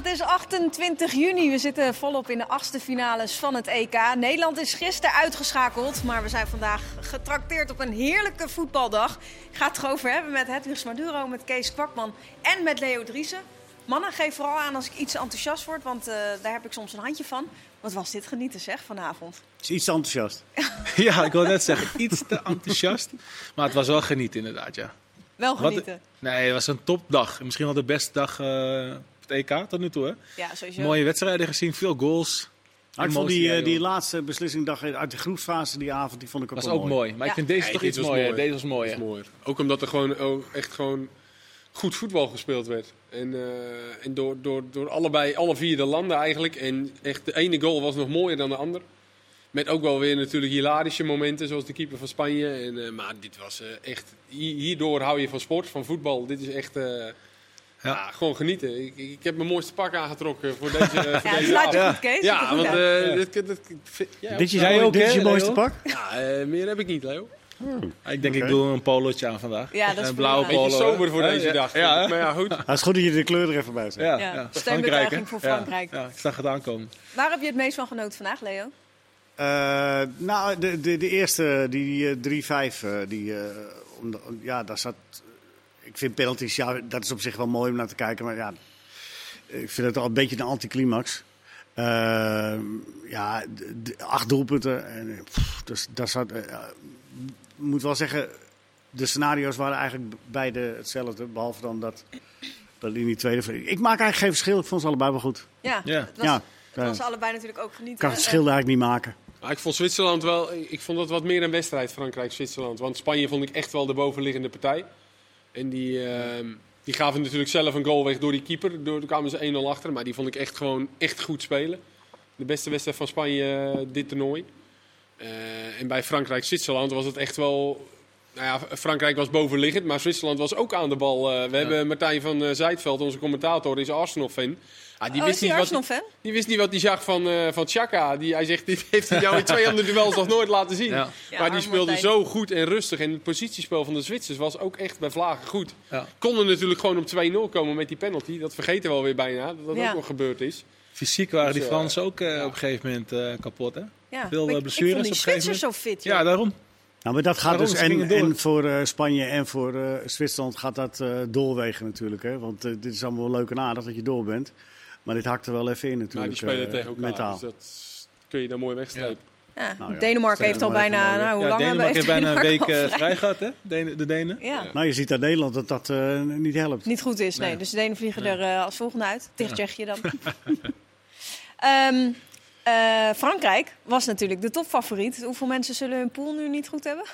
Het is 28 juni. We zitten volop in de achtste finales van het EK. Nederland is gisteren uitgeschakeld, maar we zijn vandaag getrakteerd op een heerlijke voetbaldag. Ik ga het erover hebben met Hedwig Maduro, met Kees Kwakman en met Leo Driessen. Mannen, geef vooral aan als ik iets enthousiast word, want uh, daar heb ik soms een handje van. Wat was dit genieten zeg, vanavond? Is iets te enthousiast. ja, ik wil net zeggen, iets te enthousiast. Maar het was wel genieten inderdaad, ja. Wel genieten? Wat, nee, het was een topdag. Misschien wel de beste dag uh, op het EK tot nu toe. Hè? Ja, sowieso. Mooie wedstrijden gezien, veel goals. ik vond die, uh, die laatste beslissingdag uit de groepsfase die avond, die vond ik ook was wel ook mooi. Maar ja. ik vind deze nee, toch iets mooier. Mooi. Deze was mooier. mooier. Ook omdat er gewoon echt gewoon goed voetbal gespeeld werd. En, uh, en door, door, door allebei, alle vier de landen eigenlijk. En echt de ene goal was nog mooier dan de ander. Met ook wel weer natuurlijk hilarische momenten, zoals de keeper van Spanje. En, uh, maar dit was uh, echt. Hierdoor hou je van sport, van voetbal. Dit is echt. Ja. ja. gewoon genieten. Ik, ik, heb mijn mooiste pak aangetrokken voor deze. voor ja, deze laat je goed, Kees. Ja, want ja. dit, dit, dit, ja, dit is, jij ook, dit is je mooiste pak? Ja, meer heb ik niet, Leo. Hmm. Ik denk, okay. ik doe een polootje aan vandaag. Ja, dat is een blauwe polo. Beetje sober voor deze ja, dag. Ja, maar ja, goed. Het is goed dat je de kleuren even bij zet. Ja, ja. voor Frankrijk. Ja, ik zag het aankomen. Waar heb je het meest van genoten vandaag, Leo? Uh, nou, de, de, de eerste, die 3-5, uh, die, uh, om, ja, daar zat. Ik vind penalties, ja, dat is op zich wel mooi om naar te kijken, maar ja, ik vind het al een beetje een anticlimax. ja, de, de, acht doelpunten. En, pff, dus daar zat. Ik moet wel zeggen, de scenario's waren eigenlijk beide hetzelfde, behalve dan dat. Dat in die tweede. Ik maak eigenlijk geen verschil. Ik vond ze allebei wel goed. Ja, ja. Het was, ja. Het was allebei natuurlijk ook genieten. kan het verschil eigenlijk niet maken. Maar ik vond Zwitserland wel, ik vond dat wat meer een wedstrijd, Frankrijk-Zwitserland. Want Spanje vond ik echt wel de bovenliggende partij. En die, uh, die gaven natuurlijk zelf een goal weg door die keeper. Door, kwamen ze 1-0 achter, maar die vond ik echt gewoon echt goed spelen. De beste wedstrijd van Spanje uh, dit toernooi. Uh, en bij Frankrijk-Zwitserland was het echt wel... Nou ja, Frankrijk was bovenliggend, maar Zwitserland was ook aan de bal. we ja. hebben Martijn van Zijtveld, onze commentator, is Arsenal-fan. Ah, die, oh, wist niet wat, die, die wist niet wat hij zag van, uh, van Chaka. Die, hij zegt, dit heeft hij jou in twee andere duels nog nooit laten zien. Ja. Ja, maar die speelde zo goed en rustig. En het positiespel van de Zwitsers was ook echt bij Vlagen goed. Ja. Konden natuurlijk gewoon op 2-0 komen met die penalty. Dat vergeten we alweer bijna, dat dat ook nog gebeurd is. Fysiek waren dus, die Fransen ook uh, op een gegeven moment uh, kapot, hè? Ja. Veel blessures op een gegeven moment. zo fit, joh. Ja, daarom. Nou, maar dat gaat dus en, en voor uh, Spanje en voor uh, Zwitserland gaat dat uh, doorwegen natuurlijk. Hè? Want dit is allemaal wel leuk en aardig dat je door bent. Maar dit hakt er wel even in natuurlijk. Maar die spelen uh, tegen elkaar, metaal. dus dat kun je dan mooi wegstrepen. Ja. Ja. Nou ja, Denemarken heeft al bijna, nou, hoe ja, lang Denemarken heeft bijna een week uh, vrij gehad, hè? De, de Denen. Ja. Nou, je ziet aan Nederland dat dat uh, niet helpt. Niet goed is, nee. nee. Dus de Denen vliegen nee. er uh, als volgende uit. Tegen Tsjechië dan. um, Frankrijk was natuurlijk de topfavoriet. Hoeveel mensen zullen hun pool nu niet goed hebben?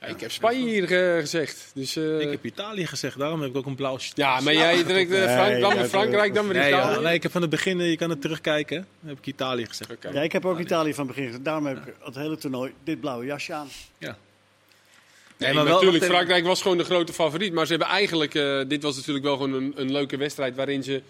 Ja, ik heb Spanje hier uh, gezegd. Dus, uh... Ik heb Italië gezegd, daarom heb ik ook een blauw Ja, maar jij direct uh, Frank, nee, dan met Frankrijk, dan met nee, Italië. Ja, nee, ik heb van het begin, je kan het terugkijken, dan heb ik Italië gezegd. Okay. Ja, ik heb ook Italië van het begin gezegd. Daarom heb ik het hele toernooi dit blauwe jasje aan. Ja. Nee, maar natuurlijk, Frankrijk was gewoon de grote favoriet. Maar ze hebben eigenlijk, uh, dit was natuurlijk wel gewoon een, een leuke wedstrijd waarin ze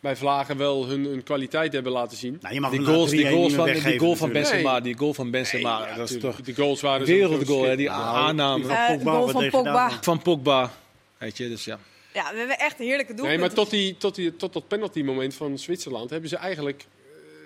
bij Vlagen wel hun, hun kwaliteit hebben laten zien. Nou, je mag die goals, die goals van, die goal van Benzema, nee. die goal van Benzema, nee, ja, dat is toch die goals waren wereldgoal, die ah, aanname van Pogba, van Pogba. Van Pogba, weet je, dus ja. Ja, we hebben echt een heerlijke doelpunt. Nee, maar tot, die, tot, die, tot dat penalty moment van Zwitserland hebben ze eigenlijk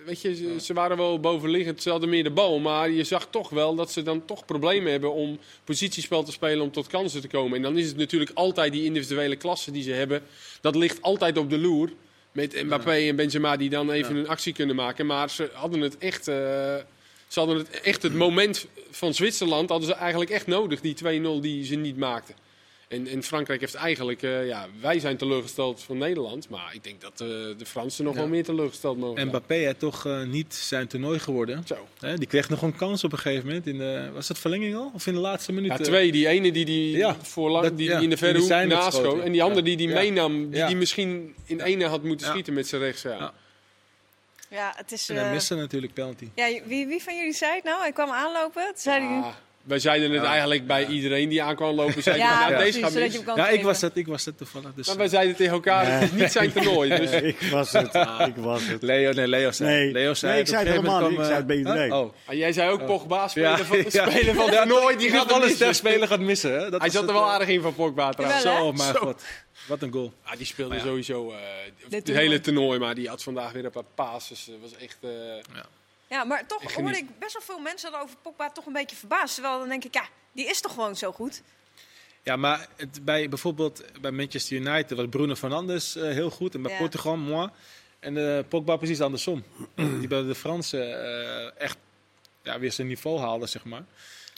weet je, ze, ze, waren wel bovenliggend, ze hadden meer de bal. Maar je zag toch wel dat ze dan toch problemen hebben om positiespel te spelen, om tot kansen te komen. En dan is het natuurlijk altijd die individuele klasse die ze hebben. Dat ligt altijd op de loer. Met Mbappé en Benzema die dan even een actie kunnen maken. Maar ze hadden het echt... Uh, ze hadden het echt het moment van Zwitserland hadden ze eigenlijk echt nodig, die 2-0 die ze niet maakten. En, en, Frankrijk heeft eigenlijk, uh, ja, wij zijn teleurgesteld van Nederland. Maar ik denk dat uh, de Fransen nog ja. wel meer teleurgesteld mogen En Mbappé heeft toch uh, niet zijn toernooi geworden. Zo. Hè, die kreeg nog een kans op een gegeven moment. In de, was dat verlenging al? Of in de laatste minuut? Ja, twee. Die ene die, die, ja, voor lang, dat, die, die in de verre hoek naast schoot. En die andere die die meenam. Die, die misschien in ene had moeten schieten met zijn rechts. Ja. Ja, het is... En hij miste natuurlijk penalty. Ja, wie, wie van jullie zei het nou? Hij kwam aanlopen. Toen zei hij... Wij zeiden het Ja. eigenlijk bij iedereen die aankwam lopen. Zeiden Ja, nou, precies, deze gaat mis. Ja, ik was het, ik was het toevallig. Dus, Maar wij zeiden tegen elkaar, het is niet zijn toernooi. Dus ik was het. Ik was het. Leo, nee, Leo zei. Nee. Leo zei Nee, ik zei het helemaal niet. Ik zei het bij eh, iedereen. Oh. Ah, jij zei ook Pogba, speler van, ja. speler van het toernooi, die gaat wel een missen. speler gaat missen. Hè? Dat Hij zat het, er wel eh, aardig in van Pogba trouwens. Zo, maar god. Wat een goal. Ah, die speelde ja. sowieso eh, het hele toernooi, maar die had vandaag weer een paar passes. Dat was echt... eh, Ja, maar toch Ik hoorde ik best wel veel mensen over Pogba toch een beetje verbaasd. Terwijl dan denk ik, ja, die is toch gewoon zo goed? Ja, maar het, bij, bijvoorbeeld bij Manchester United was Bruno Fernandes eh, heel goed. En bij Ja. Portugal, moi. En eh, Pogba precies andersom. Die bij de Fransen eh, echt ja, weer zijn niveau haalde, zeg maar.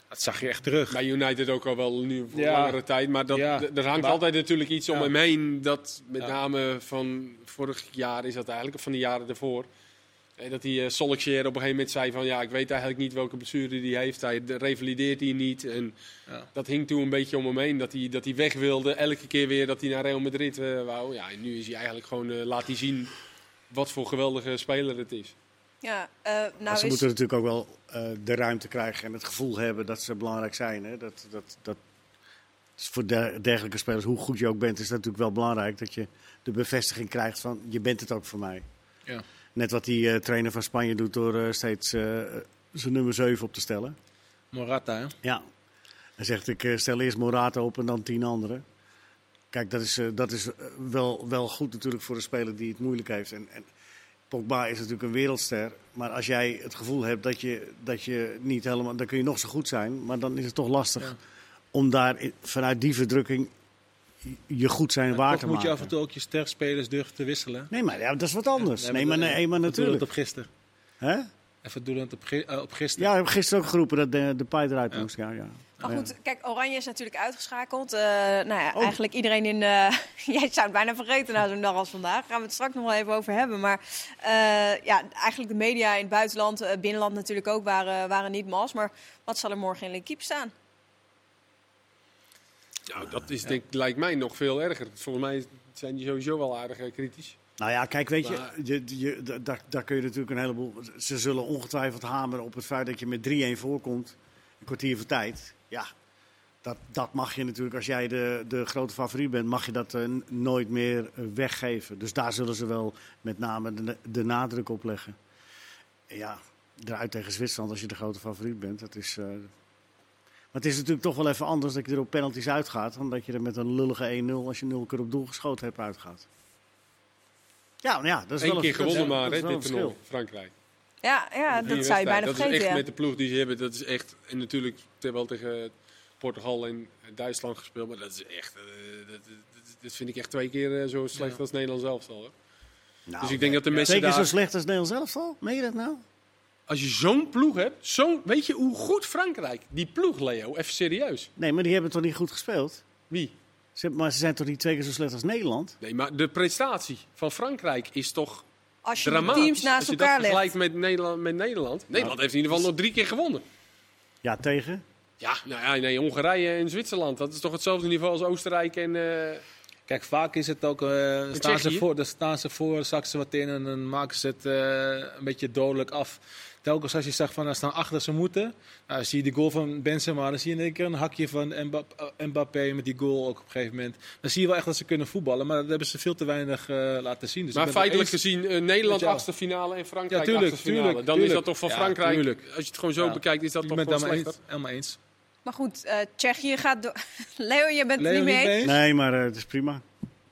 Dat zag je echt terug. Bij United ook al wel nu voor Ja. langere tijd. Maar dat, Ja. er hangt Maar- altijd natuurlijk iets om Ja. hem heen. Dat met Ja. name van vorig jaar is dat eigenlijk, of van de jaren daarvoor. Eh, Dat die uh, Solskjaer op een gegeven moment zei van ja, ik weet eigenlijk niet welke blessure die heeft. Hij de- revalideert hij niet. En Ja. dat hing toen een beetje om hem heen. Dat hij, dat hij weg wilde. Elke keer weer dat hij naar Real Madrid eh, wou. Ja, en nu is hij eigenlijk gewoon, eh, laat hij zien wat voor geweldige speler het is. Ja, eh, Maar nou ze is... moeten natuurlijk ook wel eh, de ruimte krijgen en het gevoel hebben dat ze belangrijk zijn. Hè? Dat, dat, dat is voor der- dergelijke spelers, hoe goed je ook bent, is het natuurlijk wel belangrijk dat je de bevestiging krijgt van je bent het ook voor mij. Ja. Net wat die eh, trainer van Spanje doet door eh, steeds eh, zijn nummer 7 op te stellen. Morata, hè? Ja. Hij zegt ik stel eerst Morata op en dan tien anderen. Kijk, dat is, dat is wel, wel goed natuurlijk voor een speler die het moeilijk heeft. En, en Pogba is natuurlijk een wereldster. Maar als jij het gevoel hebt dat je, dat je niet helemaal... Dan kun je nog zo goed zijn, maar dan is het toch lastig Ja. om daar vanuit die verdrukking je goed zijn waar Toch te moet maken. je af en toe ook je sterspelers durven te wisselen. Nee, maar ja, dat is wat anders. Ja, nee, maar, nee, maar natuurlijk. dat op gisteren. Hè? Even doelend op, eh, op gisteren. Ja, ik heb gisteren ook geroepen dat de, de paai eruit Ja. moest. Ja. Maar goed, kijk, Oranje is natuurlijk uitgeschakeld. Eh, nou ja, Oh. eigenlijk iedereen in... eh, jij zou het bijna vergeten na zo'n dag als vandaag. Daar gaan we het straks nog wel even over hebben. Maar eh, ja, eigenlijk de media in het buitenland, eh, binnenland natuurlijk ook, waren, waren niet mals. Maar wat zal er morgen in L'Equipe staan? Nou, dat is, denk, lijkt mij nog veel erger. Volgens mij zijn die sowieso wel aardig eh, kritisch. Nou ja, kijk, weet je, je, je da- daar, daar kun je natuurlijk een heleboel. Ze zullen ongetwijfeld hameren op het feit dat je met 3-1 voorkomt. Een kwartier voor tijd. Ja, dat, dat mag je natuurlijk, als jij de, de grote favoriet bent, mag je dat eh, nooit meer eh, weggeven. Dus daar zullen ze wel met name de, de nadruk op leggen. Ja, eruit tegen Zwitserland als je de grote favoriet bent. Dat is. Maar het is natuurlijk toch wel even anders dat je er op penalties uitgaat. Dan dat je er met een lullige 1-0, als je nul keer op doel geschoten hebt, uitgaat. Ja, maar ja, dat is Eén wel keer een, dat gewonnen wel- maar, dat hè, wel dit een toernooi. Frankrijk. Ja, ja dat zou je bijna dat vergeten. is echt ja. met de ploeg die ze hebben. Dat is echt. En natuurlijk terwijl tegen Portugal en Duitsland gespeeld. Maar dat is echt. eh, dat, dat, dat vind ik echt twee keer eh, zo slecht Ja. als Nederland zelf al. Nou, Dus ik denk dat de Twee mensen keer zo daar. slecht als Nederland zelf al? Meen je dat nou? Als je zo'n ploeg hebt. Zo'n, weet je hoe goed Frankrijk. Die ploeg, Leo. Even serieus. Nee, maar die hebben toch niet goed gespeeld? Wie? Ze, maar ze zijn toch niet twee keer zo slecht als Nederland? Nee, maar de prestatie van Frankrijk is toch Als je de dramatisch. teams naast als je elkaar dat legt. vergelijkt met Nederland, met Nederland. Nederland heeft in ieder geval nog drie keer gewonnen. Ja, tegen? Ja, nou ja, nee, Hongarije en Zwitserland. Dat is toch hetzelfde niveau als Oostenrijk en... eh, Kijk, vaak is het ook, eh staan, ze voor, dan staan ze voor, zakken ze wat in en dan maken ze het eh, een beetje dodelijk af. Telkens als je zegt van, er staan achter ze moeten, nou, zie je die goal van Benzema, dan zie je in één keer een hakje van Mbap- eh, Mbappé met die goal ook op een gegeven moment. Dan zie je wel echt dat ze kunnen voetballen, maar dat hebben ze veel te weinig eh, laten zien. Dus maar ik ben het feitelijk eens- gezien, eh, Nederland achtste finale en Frankrijk Ja, tuurlijk, achtste finale. tuurlijk, Dan is dat toch van Ja, Frankrijk, tuurlijk. als je het gewoon zo Ja. bekijkt, is dat ik toch het helemaal slechter. eens. Helemaal eens. Maar goed, eh, Tsjechië gaat door. Leo, je bent het Leo, niet mee eens? Nee, maar eh, het is prima.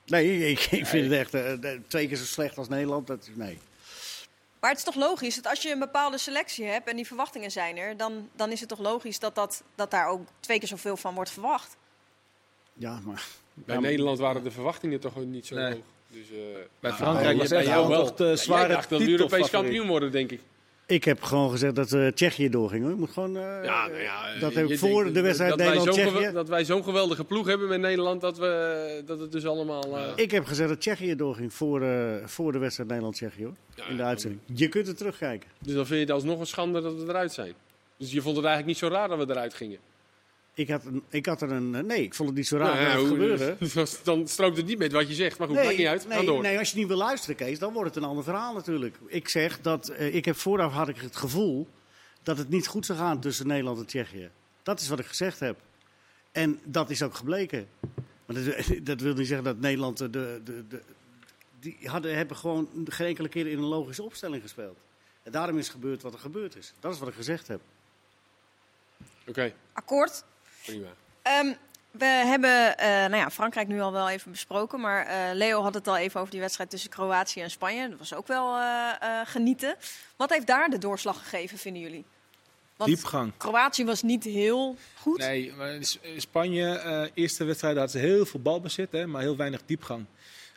Nee, ik, ik vind het echt twee keer zo slecht als Nederland. Dat, nee. Maar het is toch logisch dat als je een bepaalde selectie hebt en die verwachtingen zijn er, dan, dan is het toch logisch dat, dat, dat daar ook twee keer zoveel van wordt verwacht. Ja, maar... Bij Ja, Nederland waren de verwachtingen toch niet zo Nee. hoog. Dus, eh, Bij Frankrijk was echt gewoon wel. toch de Jij zware dacht dat we titelfavoriet. Europees kampioen worden, denk ik. Ik heb gewoon gezegd dat eh, Tsjechië doorging. Hoor. Ik moet gewoon, eh, Ja, nou ja, dat heb ik voor denkt de wedstrijd Nederland-Tsjechië... Dat wij zo'n geweldige ploeg hebben met Nederland, dat, we, dat het dus allemaal... eh, Ik heb gezegd dat Tsjechië doorging voor, voor de wedstrijd Nederland-Tsjechië. hoor. ja, In de uitzending. Je kunt er terugkijken. Dus dan vind je het alsnog een schande dat we eruit zijn. Dus je vond het eigenlijk niet zo raar dat we eruit gingen. Ik had, een, ik had er een... Nee, ik vond het niet zo raar Nou ja, dat het hoe- gebeurde. dus dan strookt het niet met wat je zegt. Maar goed, maakt niet uit. Ga nee, door. nee, als je niet wil luisteren, Kees, dan wordt het een ander verhaal natuurlijk. Ik zeg dat, eh, ik heb vooraf had ik het gevoel dat het niet goed zou gaan tussen Nederland en Tsjechië. Dat is wat ik gezegd heb. En dat is ook gebleken. Maar dat, dat wil niet zeggen dat Nederland de, de, de, die hadden, hebben gewoon geen enkele keer in een logische opstelling gespeeld. En daarom is gebeurd wat er gebeurd is. Dat is wat ik gezegd heb. Oké, Akkoord. Prima. Ehm, we hebben eh, nou ja, Frankrijk nu al wel even besproken. Maar eh, Leo had het al even over die wedstrijd tussen Kroatië en Spanje. Dat was ook wel eh, eh, genieten. Wat heeft daar de doorslag gegeven, vinden jullie? Want Diepgang. Kroatië was niet heel goed. Nee, maar Spanje, eh eerste wedstrijd hadden ze heel veel balbezit, hè, maar heel weinig diepgang.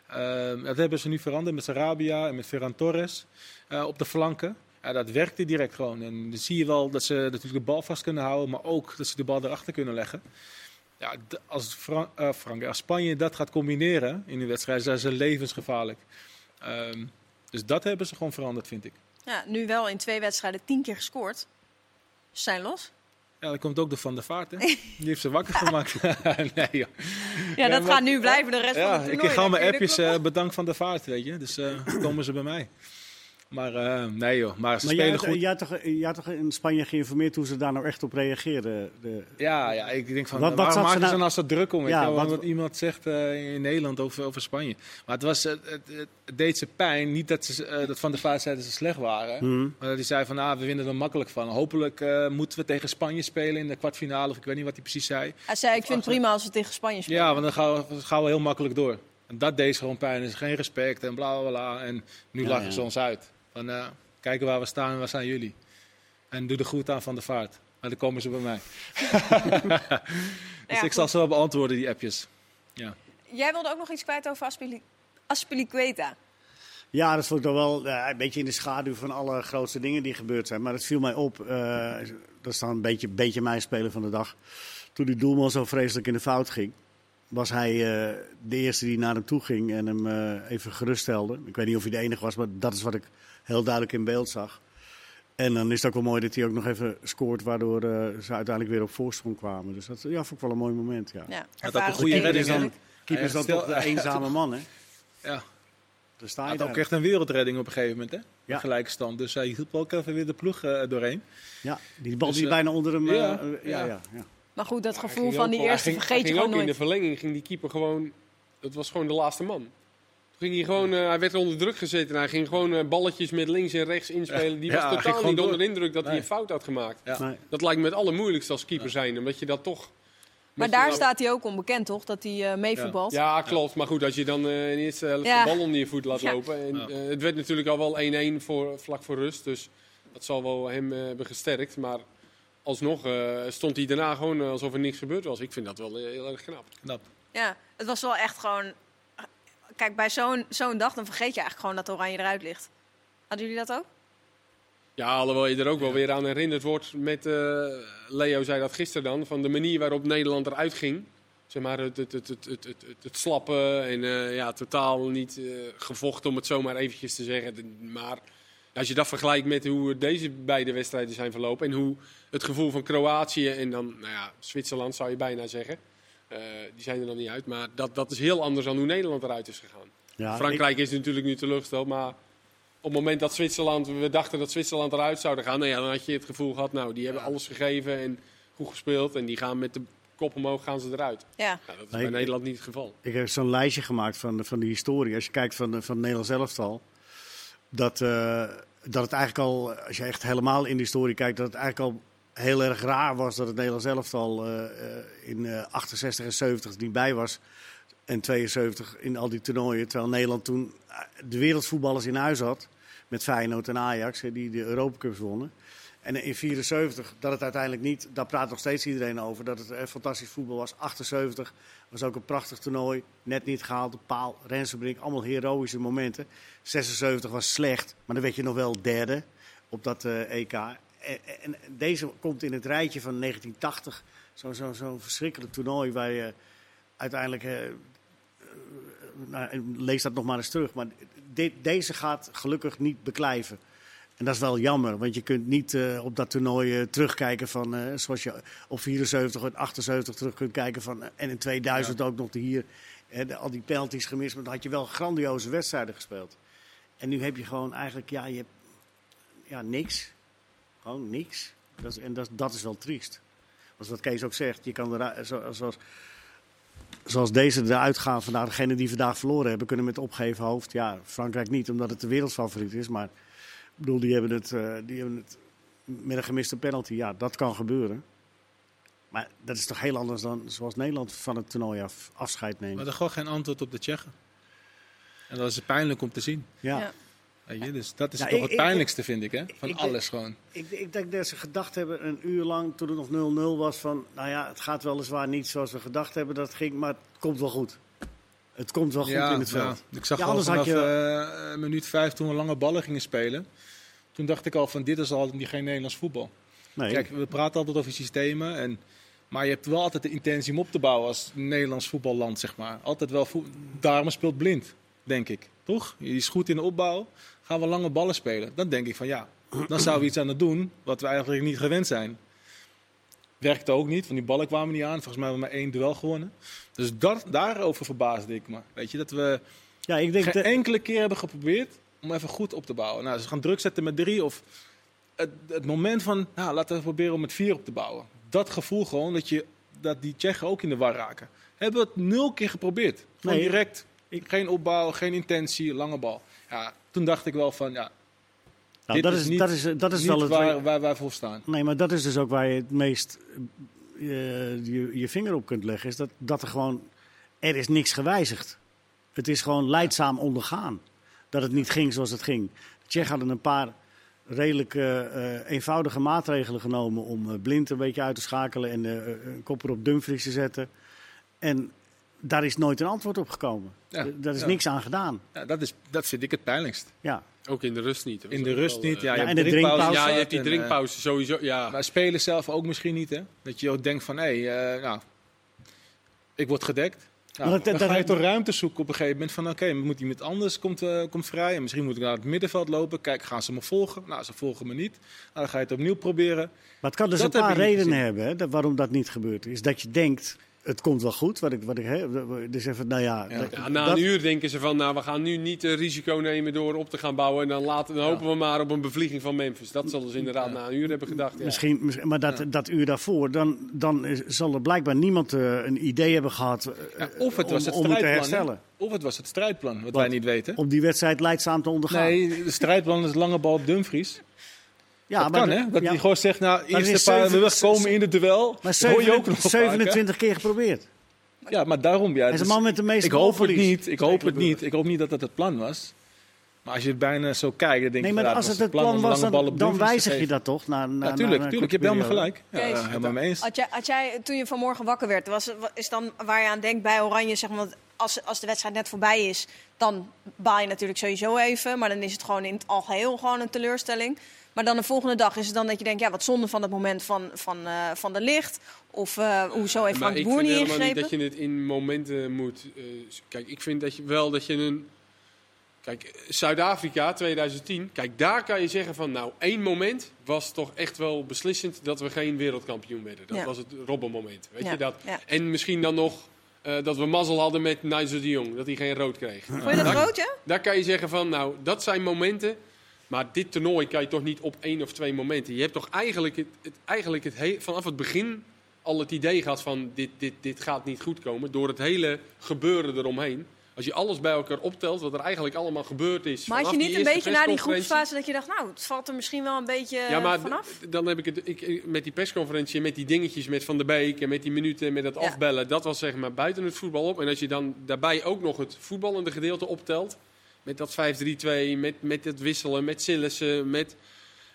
Ehm, dat hebben ze nu veranderd met Sarabia en met Ferran Torres eh, op de flanken. Ja, dat werkte direct gewoon. En dan zie je wel dat ze natuurlijk de bal vast kunnen houden, maar ook dat ze de bal erachter kunnen leggen. Ja, als, Fran eh, Frank, als Spanje dat gaat combineren in de wedstrijd, zijn ze levensgevaarlijk. Ehm, dus dat hebben ze gewoon veranderd, vind ik. Ja, nu wel in twee wedstrijden tien keer gescoord. Zijn los. Ja, dan komt ook de Van der Vaart, hè? Die heeft ze wakker gemaakt. nee, joh. Ja, dat gaat nu blijven de rest van Ja, het ik toernooi. gewoon Dan mijn appjes, eh bedankt van de vaart, weet je. Dus dan komen ze bij mij. Maar eh, nee joh, maar ze Maar jij, spelen had- goed. jij, had toch, jij had toch in Spanje geïnformeerd hoe ze daar nou echt op reageerden? De, Ja, ja, ik denk van, Wat- wat waarom maken ze nou- nou zo druk om? Ja, wat- wat iemand zegt eh, in Nederland over, over Spanje. Maar het, was, het, het, deed ze pijn, niet dat, ze, eh, dat Van der Vaart zei dat ze slecht waren. Mhm. Maar dat hij zei van, ah, we winnen er makkelijk van. Hopelijk eh, moeten we tegen Spanje spelen in de kwartfinale, of ik weet niet wat hij precies zei. Hij zei, ik vind het prima als we tegen Spanje spelen. Ja, want dan gaan we, gaan we heel makkelijk door. En dat deed ze gewoon pijn. Er is geen respect en bla bla bla. En nu Ja, lachen ja. ze ons uit. Van, eh, kijken waar we staan en waar zijn jullie. En doe de goed aan van de vaart. Maar dan komen ze bij mij. dus Ja, ik zal ze wel beantwoorden, die appjes. Jij wilde ook nog iets kwijt over Aspili Aspilicueta. Ja, dat vond ik dan wel eh, een beetje in de schaduw van alle grootste dingen die gebeurd zijn. Maar het viel mij op, eh, dat is dan een beetje, beetje mijn speler van de dag. Toen die doelman zo vreselijk in de fout ging, was hij eh, de eerste die naar hem toe ging en hem eh, even geruststelde. Ik weet niet of hij de enige was, maar dat is wat ik heel duidelijk in beeld zag. En dan is het ook wel mooi dat hij ook nog even scoort, waardoor eh, ze uiteindelijk weer op voorsprong kwamen. Dus dat ja, vond ik wel een mooi moment. Ja. Ja, ook ervaren een goede redding dan. Keeper is dan toch de eenzame man, hè? Ja, Daar sta hij je had daar. ook echt een wereldredding op een gegeven moment, hè? Ja. Gelijke stand. Dus hij hielp ook even weer de ploeg eh, doorheen. Ja, die bal Dus, die eh, bijna onder hem... eh, ja, ja, ja. Maar goed, dat gevoel van ook die eerste vergeet je gewoon ook nooit. in de verlenging ging die keeper gewoon... Dat was gewoon de laatste man. Ging hij gewoon... eh, hij werd onder druk gezet en hij ging gewoon eh, balletjes met links en rechts inspelen. Die Ja, was totaal niet door. onder indruk dat hij een fout had gemaakt. Ja. Nee. Dat lijkt me het allermoeilijkste als keeper zijn. Omdat je dat toch... Maar daar nou- staat hij ook onbekend, toch? Dat hij eh meevoetbalt. Ja, klopt. Maar goed, als je dan eh in de eerste helft Ja. de bal onder je voet laat Ja. lopen. En, het werd natuurlijk al wel 1-1 voor, vlak voor rust. Dus dat zal wel hem eh, hebben gesterkt. Maar alsnog eh, stond hij daarna gewoon alsof er niks gebeurd was. Ik vind dat wel heel erg knap. Knap. Ja, het was wel echt gewoon... Kijk, bij zo'n zo'n dag dan vergeet je eigenlijk gewoon dat Oranje eruit ligt. Hadden jullie dat ook? Ja, alhoewel je er ook wel weer aan herinnerd wordt met... eh, Leo zei dat gisteren dan, van de manier waarop Nederland eruit ging. Zeg maar het, het, het, het, het, het, het- het slappen en eh, ja, totaal niet eh, gevochten om het zomaar eventjes te zeggen. Maar als je dat vergelijkt met hoe deze beide wedstrijden zijn verlopen... en hoe het gevoel van Kroatië en dan, nou ja, Zwitserland zou je bijna zeggen... eh, die zijn er nog niet uit, maar dat, dat is heel anders dan hoe Nederland eruit is gegaan. Ja, Frankrijk is natuurlijk nu teleurgesteld, maar op het moment dat Zwitserland, we dachten dat Zwitserland eruit zouden gaan, nou ja, dan had je het gevoel gehad, nou, die hebben alles gegeven en goed gespeeld en die gaan met de kop omhoog, gaan ze eruit. Ja. Nou, dat is bij ik- Nederland niet het geval. Ik heb zo'n lijstje gemaakt van, de- van de historie. Als je kijkt van, de- van het Nederlands elftal. Dat, eh, dat het eigenlijk al, als je echt helemaal in de historie kijkt, dat het eigenlijk al heel erg raar was dat het Nederlands elftal eh, eh, in eh, 68 en 70 er niet bij was. En 72 in al die toernooien. Terwijl Nederland toen eh, de wereldvoetballers in huis had. Met Feyenoord en Ajax, die de Europacups wonnen. En in 74, dat het uiteindelijk niet, daar praat nog steeds iedereen over, dat het eh, fantastisch voetbal was. 78 was ook een prachtig toernooi, net niet gehaald, de paal, Rensenbrink, allemaal heroïsche momenten. 76 was slecht, maar dan werd je nog wel derde op dat eh, EK. En, deze komt in het rijtje van 1980, zo'n zo, zo verschrikkelijk toernooi waar je uiteindelijk, eh, eh, nou, lees dat nog maar eens terug, maar dit, deze gaat gelukkig niet beklijven. En dat is wel jammer, want je kunt niet eh, op dat toernooi terugkijken van, zoals je op 74 en 78 terug kunt kijken van, en in 2000 ook nog de hier, de- al die penalties gemist, maar dan had je wel grandioze wedstrijden gespeeld. En nu heb je gewoon eigenlijk, ja, je hebt ja, niks. Gewoon niks. Dat is, en dat, dat is wel triest. als wat Kees ook zegt, je kan er, zo- zoals, zoals deze eruit gaan vandaag, degene die vandaag verloren hebben, kunnen met opgeven hoofd. Ja, Frankrijk niet, omdat het de wereldfavoriet is. Maar ik bedoel, die hebben het, eh, die hebben het met een gemiste penalty. Ja, dat kan gebeuren. Maar dat is toch heel anders dan zoals Nederland van het toernooi af, afscheid We neemt. hadden gewoon geen antwoord op de Tsjechen. En dat is pijnlijk om te zien. Ja. Ja. Je? Dus dat is Ja, toch ik- het ik- pijnlijkste, vind ik, hè? Van ik- alles gewoon. Ik, ik denk dat ze gedacht hebben een uur lang, toen het nog 0-0 was, van nou ja, het gaat weliswaar niet zoals we gedacht hebben dat het ging, maar het komt wel goed. Het komt wel goed in het veld. ja. Ik zag Ja, al vanaf je- eh, minuut vijf toen we lange ballen gingen spelen. Toen dacht ik al van dit is al niet geen Nederlands voetbal. Nee. Kijk, we praten altijd over systemen. En, maar je hebt wel altijd de intentie om op te bouwen als Nederlands voetballand, zeg maar. Altijd wel voet... Daarom speelt blind, denk ik. Toch? Die is goed in de opbouw. Gaan we lange ballen spelen? Dan denk ik van ja, dan zouden we iets aan het doen wat we eigenlijk niet gewend zijn. Werkte ook niet, want die ballen kwamen niet aan. Volgens mij hebben we maar één duel gewonnen. Dus dat, daarover verbaasde ik me. Weet je, dat we ja, ik denk geen dat, enkele keer hebben geprobeerd om even goed op te bouwen. Nou, ze gaan druk zetten met drie of het, het moment van, nou, laten we proberen om met vier op te bouwen. Dat gevoel gewoon dat, je, dat die Tsjechen ook in de war raken. Hebben we het nul keer geprobeerd. Gewoon Nee. direct, geen opbouw, geen intentie, lange bal. Ja, toen dacht ik wel van, ja, nou, dit dat is is, niet- dat is, dat is wel het. waar, waar wij voor staan. Nee, maar dat is dus ook waar je het meest eh, je, je vinger op kunt leggen. Is dat, dat er gewoon. Er is niks gewijzigd. Het is gewoon leidzaam ondergaan. Dat het niet ging zoals het ging. De Tsjechen hadden een paar redelijk eh, eenvoudige maatregelen genomen. om eh, blind een beetje uit te schakelen. en een kopper op Dumfries te zetten. En daar is nooit een antwoord op gekomen. Ja, Daar is ja. niks aan gedaan. Ja, dat, is, dat vind ik het pijnlijkst. Ja. Ook in de rust niet. In de rust wel, niet, ja. je Ja, hebt en de drinkpauze. Ja, je hebt die eh, drinkpauze sowieso. Ja. Maar spelen zelf ook misschien niet, hè? Dat je ook denkt van, hé, eh, nou, ik word gedekt. Nou, Maar dat- dan dat- ga je dat- toch ruimte zoeken op een gegeven moment van, oké, moet iemand anders komt, eh, komt vrij. En misschien moet ik naar het middenveld lopen. Kijk, gaan ze me volgen? Nou, ze volgen me niet. Nou, dan ga je het opnieuw proberen. Maar het kan dus Dat een paar redenen hebben hè, waarom dat niet gebeurd is. Dat je denkt, het komt wel goed. Wat ik, wat ik, hè, dus even, nou ja, Ja. dat- Ja, na dat- een uur denken ze van, nou, we gaan nu niet het risico nemen door op te gaan bouwen. En dan, laten, dan hopen we maar op een bevlieging van Memphis. Dat zullen ze inderdaad na een uur hebben gedacht. Ja. Misschien, maar dat, dat uur daarvoor, dan, dan is- zal er blijkbaar niemand eh, een idee hebben gehad eh, of het om, was het om het te herstellen. Of het was het strijdplan, wat wij niet weten. Om die wedstrijd leidzaam te ondergaan. Nee, de strijdplan is lange bal op Dumfries. Ja, dat kan, de- hè? Dat ja, hij gewoon zegt, nou, er eerste paar, we wegkomen in het duel. maar Dat hoor je ook 27, nog vaak, hè? 27 keer geprobeerd. Ja, maar daarom, ja. Is een dus- man met de meeste ik hoop het niet. Ik hoop het niet. Ik hoop niet dat dat het plan was. Maar als je het bijna zo kijkt, dan denk Nee, je... maar ja, als het het plan was, dan, wijzig je dat toch? Na, na, Ja, tuurlijk, na een tuurlijk. Je hebt helemaal gelijk. Ja, Kees, helemaal mee eens. Had jij, had jij, toen je vanmorgen wakker werd, was, is dan waar je aan denkt bij Oranje, zeg maar, als, als de wedstrijd net voorbij is, dan baal je natuurlijk sowieso even. Maar dan is het gewoon in het algeheel gewoon een teleurstelling. Maar dan de volgende dag is het dan dat je denkt, ja, wat zonde van het moment van, van, eh, van de licht. Of eh hoezo heeft Frank de ik Boer niet helemaal niet ingegrepen? dat je het in momenten moet... eh, kijk, ik vind dat je wel dat je een... Kijk, Zuid-Afrika 2010. Kijk, daar kan je zeggen van... Nou, één moment was toch echt wel beslissend dat we geen wereldkampioen werden. Dat Ja. was het Robben-moment. Weet Ja, je dat? ja. En misschien dan nog dat we mazzel hadden met Nigel de Jong. Dat hij geen rood kreeg. Vond je dat groot, ja? Daar kan je zeggen van, nou, dat zijn momenten. Maar dit toernooi kan je toch niet op één of twee momenten. Je hebt toch eigenlijk, het, het, eigenlijk het he- vanaf het begin al het idee gehad van dit, dit, dit gaat niet goed komen. Door het hele gebeuren eromheen. Als je alles bij elkaar optelt, wat er eigenlijk allemaal gebeurd is. Maar had je niet een beetje na die groepsfase dat je dacht, nou, het valt er misschien wel een beetje ja, maar vanaf? dan heb ik het ik, met die persconferentie, met die dingetjes met Van der Beek en met die minuten, met dat Ja. afbellen. Dat was zeg maar buiten het voetbal op. En als je dan daarbij ook nog het voetballende gedeelte optelt, met dat 5-3-2, met, met het wisselen, met Sillissen, met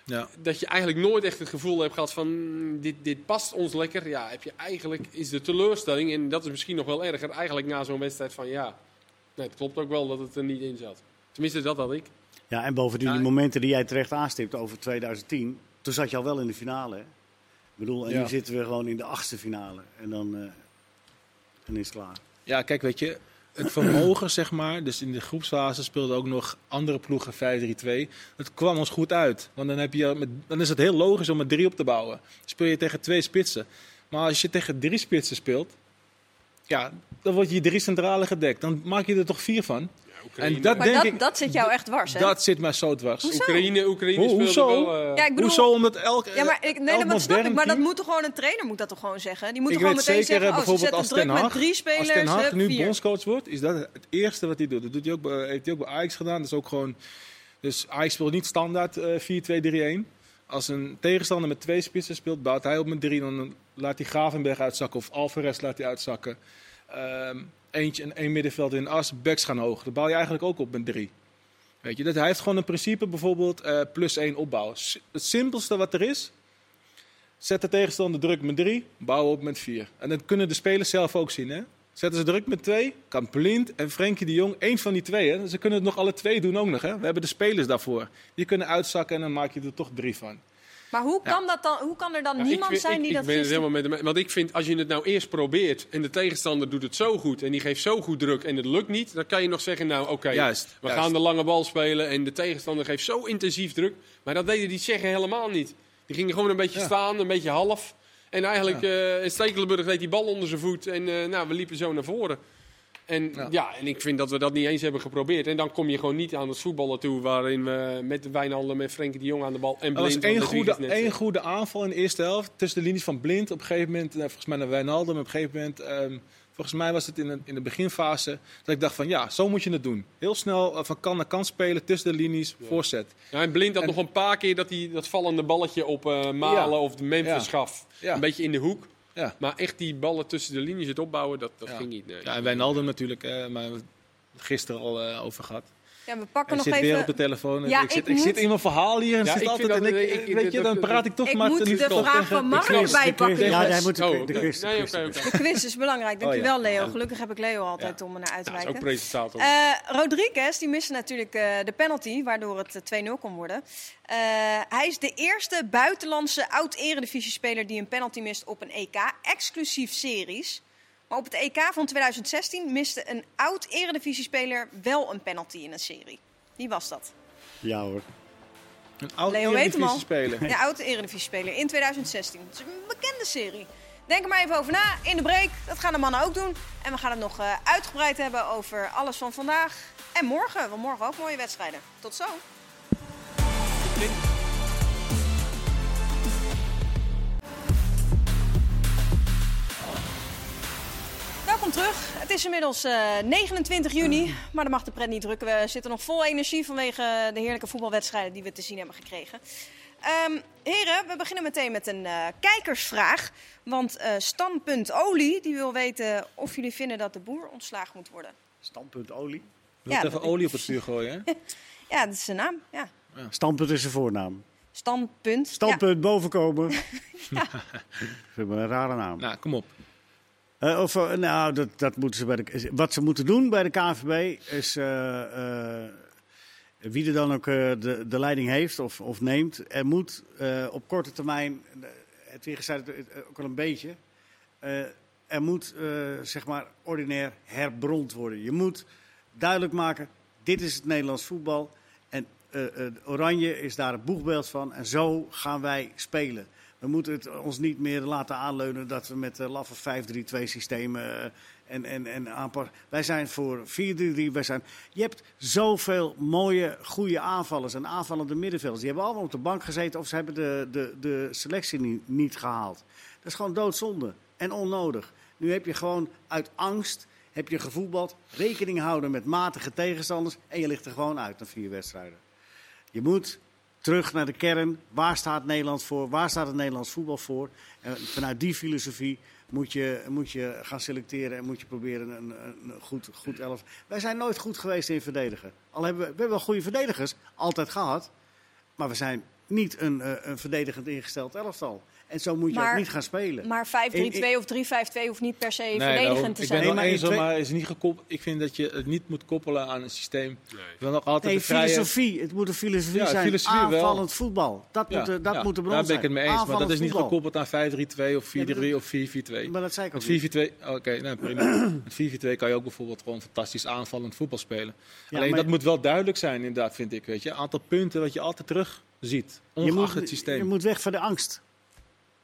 Ja. dat je eigenlijk nooit echt het gevoel hebt gehad van mm, dit, dit past ons lekker. Ja, heb je eigenlijk is de teleurstelling en dat is misschien nog wel erger. Eigenlijk na zo'n wedstrijd van ja, nee, het klopt ook wel dat het er niet in zat. Tenminste, dat had ik. Ja, en bovendien Ja. die momenten die jij terecht aanstipt over 2010. Toen zat je al wel in de finale. Hè? Ik bedoel, en Ja. nu zitten we gewoon in de achtste finale. En dan, eh, dan is het klaar. Ja, kijk, weet je, het vermogen, zeg maar. Dus in de groepsfase speelden ook nog andere ploegen 5-3-2. Het kwam ons goed uit. Want dan, heb je dan is het heel logisch om met drie op te bouwen. Speel je tegen twee spitsen. Maar als je tegen drie spitsen speelt, ja, dan word je drie centrale gedekt. Dan maak je er toch vier van. Oekraïne. En dat Maar denk dat, ik, dat zit jou echt dwars, hè? dat zit mij zo dwars. Hoezo? Oekraïne, Oekraïne speelde hoezo? wel... eh, Ja, ik bedoel... Hoezo? Omdat elk, Ja, maar ik, nee, elk dat snap ik. Maar dat moet toch gewoon een trainer moet dat toch gewoon zeggen? Die moet Ik toch gewoon meteen zeker, zeggen, oh, ze bijvoorbeeld zetten als druk Ten met Hag, drie spelers, als Ten Hag nu vier. bondscoach wordt, is dat het eerste wat hij doet. Dat doet hij ook, bij- heeft hij ook bij Ajax gedaan. Dat is ook gewoon... Dus Ajax speelt niet standaard eh 4-2-3-1. Als een tegenstander met twee spitsen speelt, bouwt hij op met drie. Dan laat hij Gravenberg uitzakken of Alvarez laat hij uitzakken. Ehm, eentje en één middenveld in as, backs gaan hoog. Dan bouw je eigenlijk ook op met drie. Weet je, dat, hij heeft gewoon een principe bijvoorbeeld eh, plus één opbouwen. S- Het simpelste wat er is, zet de tegenstander druk met drie, bouw op met vier. En dat kunnen de spelers zelf ook zien. Hè? Zetten ze druk met twee, kan Blind en Frenkie de Jong, één van die twee. Hè? Ze kunnen het nog alle twee doen ook nog. Hè? We hebben de spelers daarvoor. Die kunnen uitzakken en dan maak je er toch drie van. Maar hoe kan, dat dan, hoe kan er dan Ja, ik niemand zijn ik, die ik dat ben het helemaal met hem. Want ik vind, als je het nou eerst probeert en de tegenstander doet het zo goed en die geeft zo goed druk en het lukt niet, dan kan je nog zeggen, nou oké, we juist. gaan de lange bal spelen en de tegenstander geeft zo intensief druk. Maar dat deden die Tsjechen helemaal niet. Die gingen gewoon een beetje Ja. staan, een beetje half. En eigenlijk, eh in Stekelenburg deed die bal onder zijn voet en eh, nou, we liepen zo naar voren. En ja. Ja. en ik vind dat we dat niet eens hebben geprobeerd. En dan kom je gewoon niet aan het voetballen toe, waarin we met Wijnaldum met Frenkie de Jong aan de bal en Er was Blind. één wat goede, één goede aanval in de eerste helft. Tussen de linies van Blind. Op een gegeven moment, eh, volgens mij naar Wijnaldum. Op een gegeven moment, ehm, volgens mij was het in de, in de beginfase. Dat ik dacht van ja, zo moet je het doen. Heel snel eh, van kan naar kant spelen. Tussen de linies, voorzet. Ja, en Blind had En- nog een paar keer dat hij dat vallende balletje op eh, Malen of de Memphis gaf. Een beetje in de hoek. Ja. Maar echt die ballen tussen de linies het opbouwen, dat, dat Ja. ging niet. Nee. Ja, en Wijnaldum natuurlijk, eh, maar we hebben het gisteren al eh, over gehad. Ja, we pakken nog zit even... weer op de telefoon. Ja, ik zit, ik ik moet- zit in mijn verhaal hier en Ja, zit ik altijd en ik, ik- ik- weet je, dan praat ik toch Ik maar moet te lief de vraag van Mark erbij pakken. quiz- Ja, hij moet Oh, de, quiz. de quiz. is belangrijk. Oh, Dankjewel, ja. Leo. Gelukkig heb ik Leo altijd om me naar uit te ook wijken. presentator. Eh Rodriguez die miste natuurlijk eh, de penalty, waardoor het eh, 2-0 kon worden. Eh, hij is de eerste buitenlandse oud-eredivisiespeler die een penalty mist op een EK, exclusief series. Maar op het EK van 2016 miste een oud-eredivisiespeler wel een penalty in een serie. Wie was dat? Ja hoor. Een oud Leo weet hem al. speler. De oud-eredivisiespeler in 2016. Het is een bekende serie. Denk er maar even over na in de break. Dat gaan de mannen ook doen. En we gaan het nog eh, uitgebreid hebben over alles van vandaag en morgen. Want morgen ook mooie wedstrijden. Tot zo. Welkom terug. Het is inmiddels eh, 29 juni, maar dat mag de pret niet drukken. We zitten nog vol energie vanwege de heerlijke voetbalwedstrijden die we te zien hebben gekregen. Ehm, heren, we beginnen meteen met een eh, kijkersvraag. Want eh, Standpunt Olie die wil weten of jullie vinden dat de boer ontslagen moet worden. Standpunt olie. Wil Ja, even olie op het vuur gooien, hè? Ja, dat is zijn naam. Ja. Standpunt is zijn voornaam. Standpunt. Standpunt bovenkomen. Ik vind me een rare naam. Nou, kom op. Eh, of, eh, nou, dat, dat moeten ze bij de, wat ze moeten doen bij de KNVB is eh, wie er dan ook de, de leiding heeft of, of neemt. Er moet op korte termijn, het weer eh, ook al een beetje, er moet zeg maar ordinair herbrond worden. Je moet duidelijk maken, dit is het Nederlands voetbal en Oranje is daar het boegbeeld van en zo gaan wij spelen. We moeten het ons niet meer laten aanleunen dat we met uh, laffe 5-3-2 systemen uh, en, en, en aanpassen. Wij zijn voor 4-3-3. Wij zijn... Je hebt zoveel mooie, goede aanvallers en aanvallende middenvelders. Die hebben allemaal op de bank gezeten of ze hebben de, de, de selectie niet, niet gehaald. Dat is gewoon doodzonde en onnodig. Nu heb je gewoon uit angst heb je gevoetbald, rekening houden met matige tegenstanders en je ligt er gewoon uit na vier wedstrijden. Je moet terug naar de kern. Waar staat Nederland voor? Waar staat het Nederlands voetbal voor? En vanuit die filosofie moet je, moet je gaan selecteren en moet je proberen een, een goed, goed elf. Wij zijn nooit goed geweest in verdedigen. Al hebben we, we hebben wel goede verdedigers, altijd gehad. Maar we zijn niet een, een verdedigend ingesteld elftal. En zo moet je Maar- ook niet gaan spelen. Maar 5-3-2 of 3-5-2 hoeft niet per se Nee, verdedigend te ik zijn. ben het Nee, maar eens, maar is niet gekoppeld. Ik vind dat je het niet moet koppelen aan een systeem. Wil nog altijd Nee, de vrije... filosofie. Het moet een filosofie Ja, zijn. filosofie wel. Aanvallend voetbal. Dat Ja, moet, de- dat ja, moet de bron Daar ben zijn. ik het mee eens, maar dat is niet voetbal. gekoppeld aan 5-3-2 of 4-3 Ja, of 4-4-2. Maar dat zei ik ook Met niet. 4-4-2, oké, nou, prima. Met 4-4-2 kan je ook bijvoorbeeld gewoon fantastisch aanvallend voetbal spelen. Ja, Alleen maar- dat moet wel duidelijk zijn, inderdaad, vind ik. Weet je, aantal punten wat je altijd terug ziet, Je ongeacht moet, het systeem. je moet weg van de angst.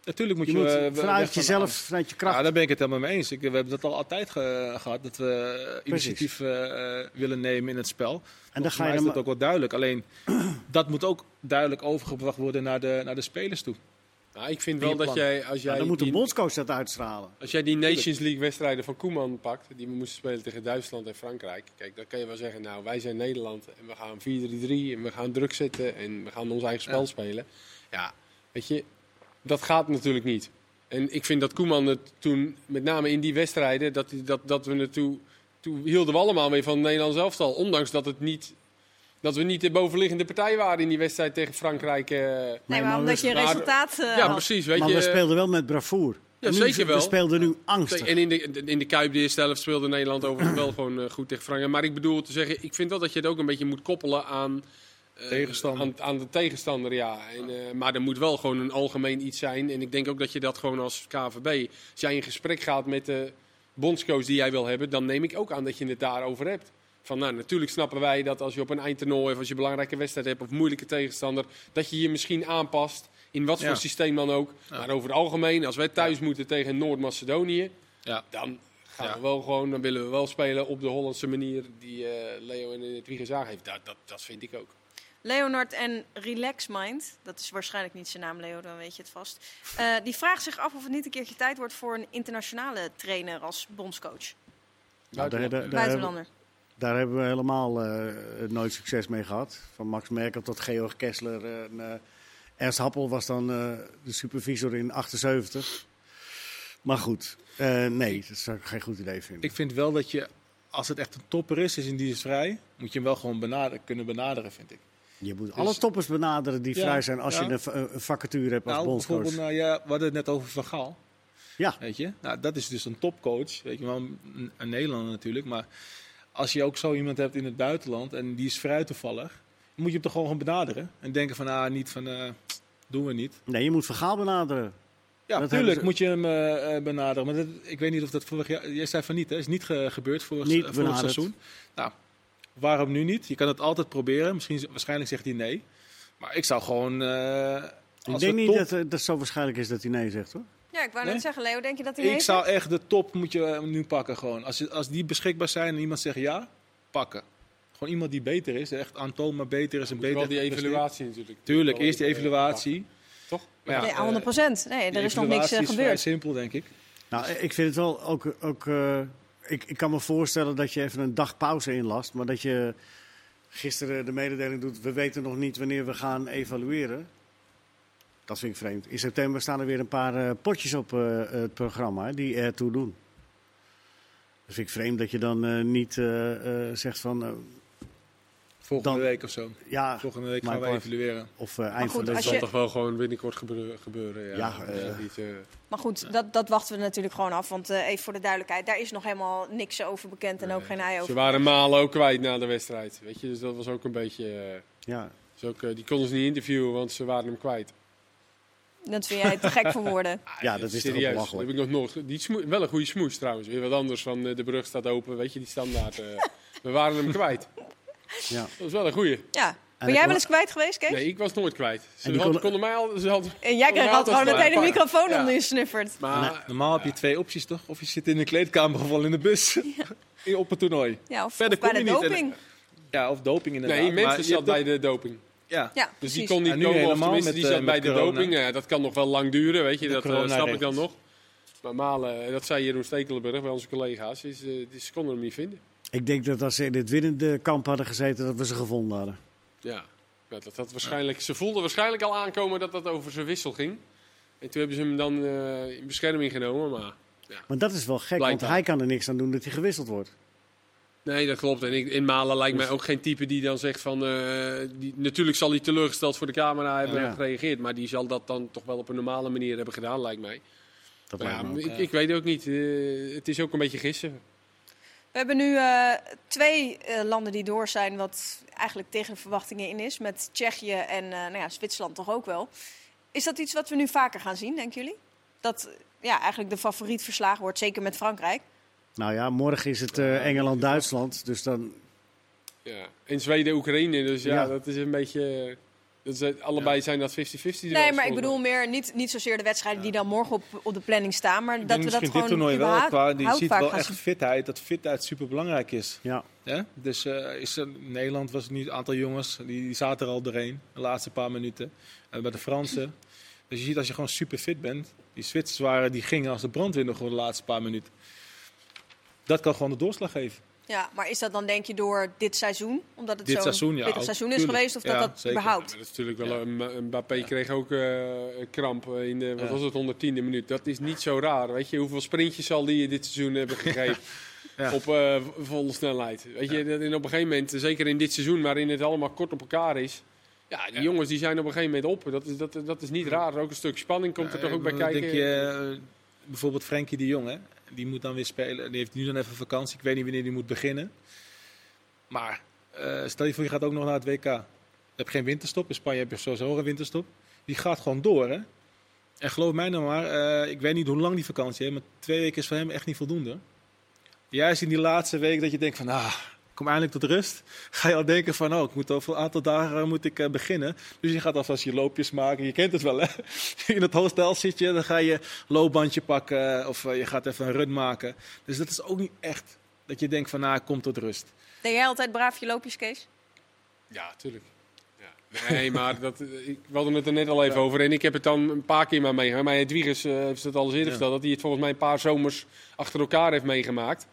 Natuurlijk moet Je je, moet eh, vanuit van jezelf, vanuit je kracht. Ja, daar ben ik het helemaal mee eens. Ik, we hebben dat al altijd ge- gehad, dat we initiatief eh, eh, willen nemen in het spel. en dan ga je is dat ook wel duidelijk. Alleen, dat moet ook duidelijk overgebracht worden naar de, naar de spelers toe. Nou, ik vind In wel dat jij, als Ja, jij, dan moet de die, bondscoach dat uitstralen. als jij die Nations League wedstrijden van Koeman pakt, die we moesten spelen tegen Duitsland en Frankrijk. Kijk, dan kan je wel zeggen, nou, wij zijn Nederland en we gaan 4-3-3 en we gaan druk zetten en we gaan ons eigen spel Ja. spelen. Ja, weet je, dat gaat natuurlijk niet. En ik vind dat Koeman het toen, met name in die wedstrijden, dat, dat, dat we het toen, toen hielden we allemaal weer van het Nederlands elftal. Ondanks dat, het niet, dat we niet de bovenliggende partij waren in die wedstrijd tegen Frankrijk. eh. Nee, maar maar omdat je resultaat eh, ja, had. precies. Weet maar je, we speelden wel met bravoure. Ja, nu- zeker wel. We speelden nu angstig. En in de, in de Kuip, de eerste helft, speelde Nederland overigens wel gewoon eh, goed tegen Frankrijk. Maar ik bedoel te zeggen, ik vind wel dat je het ook een beetje moet koppelen aan... eh, Tegenstander. Aan, aan de tegenstander, ja. En, eh, maar er moet wel gewoon een algemeen iets zijn. En ik denk ook dat je dat gewoon als KVB... Als jij in gesprek gaat met de bondscoach die jij wil hebben... dan neem ik ook aan dat je het daarover hebt. Van, nou, natuurlijk snappen wij dat als je op een eindtoernooi... of als je een belangrijke wedstrijd hebt of moeilijke tegenstander... dat je je misschien aanpast, in wat voor Ja. systeem dan ook. Ja. Maar over het algemeen, als wij thuis moeten tegen Noord-Macedonië... Ja. Dan gaan we wel gewoon, dan willen we wel spelen op de Hollandse manier die eh, Leo in het Wiegers aangeeft. Dat, dat, dat vind ik ook. Leonard en Relax Mind, dat is waarschijnlijk niet zijn naam, Leo, dan weet je het vast. Eh, die vraagt zich af of het niet een keertje tijd wordt voor een internationale trainer als bondscoach. Nou, daar, daar, daar, hebben, Buitenlander. daar hebben we helemaal eh, nooit succes mee gehad. Van Max Merkel tot Georg Kessler. En, eh, Ernst Happel was dan eh, de supervisor in 78. Maar goed, eh, nee, dat zou ik geen goed idee vinden. Ik vind wel dat je, als het echt een topper is, is in die is vrij, moet je hem wel gewoon benaderen, kunnen benaderen, vind ik. Je moet alle toppers benaderen die Ja, vrij zijn als ja. je een, va- een vacature hebt als Nou, bondscoach. bijvoorbeeld, nou ja, we hadden het net over Van Gaal. Ja. Weet je? Nou, dat is dus een topcoach. Weet je wel, een, een Nederlander natuurlijk. Maar als je ook zo iemand hebt in het buitenland en die is vrij toevallig, moet je hem toch gewoon benaderen. En denken van, ah, niet van, eh, doen we niet. Nee, je moet vergaal benaderen. Ja, natuurlijk ze- moet je hem eh, eh, benaderen. Maar dat, ik weet niet of dat vorig jaar... Jij zei van niet, hè? is niet ge- gebeurd vorig, Niet vorig seizoen. Nou, waarom nu niet? Je kan het altijd proberen. Misschien, waarschijnlijk zegt hij nee. Maar ik zou gewoon... eh, Ik denk niet top- dat dat zo waarschijnlijk is dat hij nee zegt hoor. Ja, ik wou Nee? net zeggen, Leo, denk je dat hij Ik nee zou zegt? echt de top moet je eh, nu pakken gewoon. Als, je, als die beschikbaar zijn en iemand zegt ja, pakken. Gewoon iemand die beter is, echt aantoonbaar beter is en Moet beter wel die evaluatie natuurlijk. Tuurlijk, eerst die eh, evaluatie. pakken. Toch? Maar ja, Nee, eh, 100 procent. Nee, er is nog niks eh, is vrij gebeurd. simpel, denk ik. Nou, ik vind het wel ook. ook eh, ik, ik kan me voorstellen dat je even een dag pauze inlast. Maar dat je gisteren de mededeling doet. We weten nog niet wanneer we gaan evalueren. Dat vind ik vreemd. In september staan er weer een paar eh, potjes op eh, het programma hè, die ertoe doen. Dat vind ik vreemd dat je dan eh, niet zegt van. Volgende Dan- week of zo. ja, Volgende week gaan we evalueren. of eh, eind van als de Dat zal toch wel gewoon binnenkort gebeuren. gebeuren ja. Ja, eh, niet, eh, Maar goed, dat, dat wachten we natuurlijk gewoon af. Want eh, even voor de duidelijkheid, daar is nog helemaal niks over bekend en ook geen ei Ze over. waren Malen ook kwijt na de wedstrijd. Weet je, dus dat was ook een beetje. Ja, dus ook, die konden ze niet interviewen, want ze waren hem kwijt. Dat vind jij te gek voor woorden. ja dat is toch Serieus, belachelijk. heb ik nog nooit. Die wel een goede smoes trouwens. Weer wat anders van eh, de brug staat open. Weet je, die standaard. eh, we waren hem kwijt. Ja. Dat was wel een goeie. Ja. Ben jij wel eens kwijt geweest, Kees? Nee, ik was nooit kwijt. Ze En hadden- konden- konden mij al. Ze hadden, En jij kreeg Normaal altijd gewoon meteen een wel. microfoon Ja. onder je snuffert. maar Normaal heb je twee opties toch? Of je zit in de kleedkamer of in de bus. Op het toernooi. Ja, of, Verder of bij de je niet. Doping. Ja, of doping inderdaad. nee, mensen zat bij de doping. Ja, Ja, Dus precies. die kon niet Ja, nu komen, of helemaal tenminste, met, die zat eh, bij de corona. doping. Ja, dat kan nog wel lang duren, weet je. De Dat eh, snap ik dan nog. Maar Malen, dat zei Jeroen Stekelenburg bij onze collega's, is, eh, die- ze konden hem niet vinden. Ik denk dat als ze in het winnende kamp hadden gezeten, dat we ze gevonden hadden. Ja, Ja, dat had waarschijnlijk, ze voelden waarschijnlijk al aankomen dat dat over zijn wissel ging. En toen hebben ze hem dan eh, in bescherming genomen, maar... Maar dat is wel gek, want hij kan er niks aan doen dat hij gewisseld wordt. Nee, dat klopt. En ik, in Malen lijkt Dus- mij ook geen type die dan zegt van... eh, die, natuurlijk zal hij teleurgesteld voor de camera hebben Ja. gereageerd. Maar die zal dat dan toch wel op een normale manier hebben gedaan, lijkt mij. Dat Maar lijkt ja, ook. ik, ik weet ook niet. eh, het is ook een beetje gissen. We hebben nu eh, twee eh, landen die door zijn, wat eigenlijk tegen de verwachtingen in is. Met Tsjechië en eh, nou ja, Zwitserland toch ook wel. Is dat iets wat we nu vaker gaan zien, denken jullie? Dat ja, eigenlijk de favoriet verslagen wordt, zeker met Frankrijk. Nou ja, morgen is het eh, Engeland-Duitsland. Dus dan, Ja. En Zweden, Oekraïne. Dus ja, Ja. dat is een beetje... Dat zijn, allebei zijn dat 50-50 Nee, maar ik bedoel meer niet, niet zozeer de wedstrijden die dan morgen op, op de planning staan, maar dat we dat misschien dit gewoon toernooi wel, qua, die ziet wel echt fitheid, dat fitheid super belangrijk is. Ja. Ja? Dus eh, is er, in Nederland was het nu een aantal jongens, die, die zaten er al doorheen, de laatste paar minuten. En bij de Fransen. Dus je ziet als je gewoon super fit bent, die Zwitsers waren, die gingen als de brandweer nog voor de laatste paar minuten. Dat kan gewoon de doorslag geven. Ja, maar is dat dan denk je door dit seizoen? Omdat het Dit zo'n seizoen, ja, seizoen is Tuurlijk. geweest of dat Ja, dat zeker. überhaupt? Dat is natuurlijk wel een Mbappé kreeg ook eh, een kramp eh, in de wat Ja. was het 110e minuut. Dat is niet zo raar. Weet je hoeveel sprintjes zal die dit seizoen hebben gegeven Ja. op eh, volle snelheid? Weet je dat in op een gegeven moment, zeker in dit seizoen, waarin het allemaal kort op elkaar is. Ja, die Ja. jongens die zijn op een gegeven moment op. Dat is, dat, dat is niet raar. Ook een stuk spanning komt er Ja, toch ook bij kijken. Denk je, eh, bijvoorbeeld Frenkie de Jong, hè? Die moet dan weer spelen. Die heeft nu dan even vakantie. Ik weet niet wanneer die moet beginnen. Maar eh, stel je voor, je gaat ook nog naar het WK. Je hebt geen winterstop. In Spanje heb je sowieso een winterstop. Die gaat gewoon door, hè? En geloof mij nou maar, eh, ik weet niet hoe lang die vakantie heeft, maar twee weken is voor hem echt niet voldoende. Juist in die laatste week dat je denkt van, ah, kom eindelijk tot rust. Ga je al denken van, oh, ik moet over een aantal dagen eh, moet ik, eh, beginnen. Dus je gaat alvast je loopjes maken. Je kent het wel, hè? In het hostel zit je, dan ga je loopbandje pakken of eh, je gaat even een run maken. Dus dat is ook niet echt dat je denkt van, nou, ik kom tot rust. Deed jij altijd braaf je loopjes, Kees? Ja, tuurlijk. Ja. Nee, maar dat, ik, we hadden het er net al even over. En ik heb het dan een paar keer maar meegemaakt. Maar Edwiges uh, heeft het al eens eerder Ja. verteld. Dat hij het volgens mij een paar zomers achter elkaar heeft meegemaakt.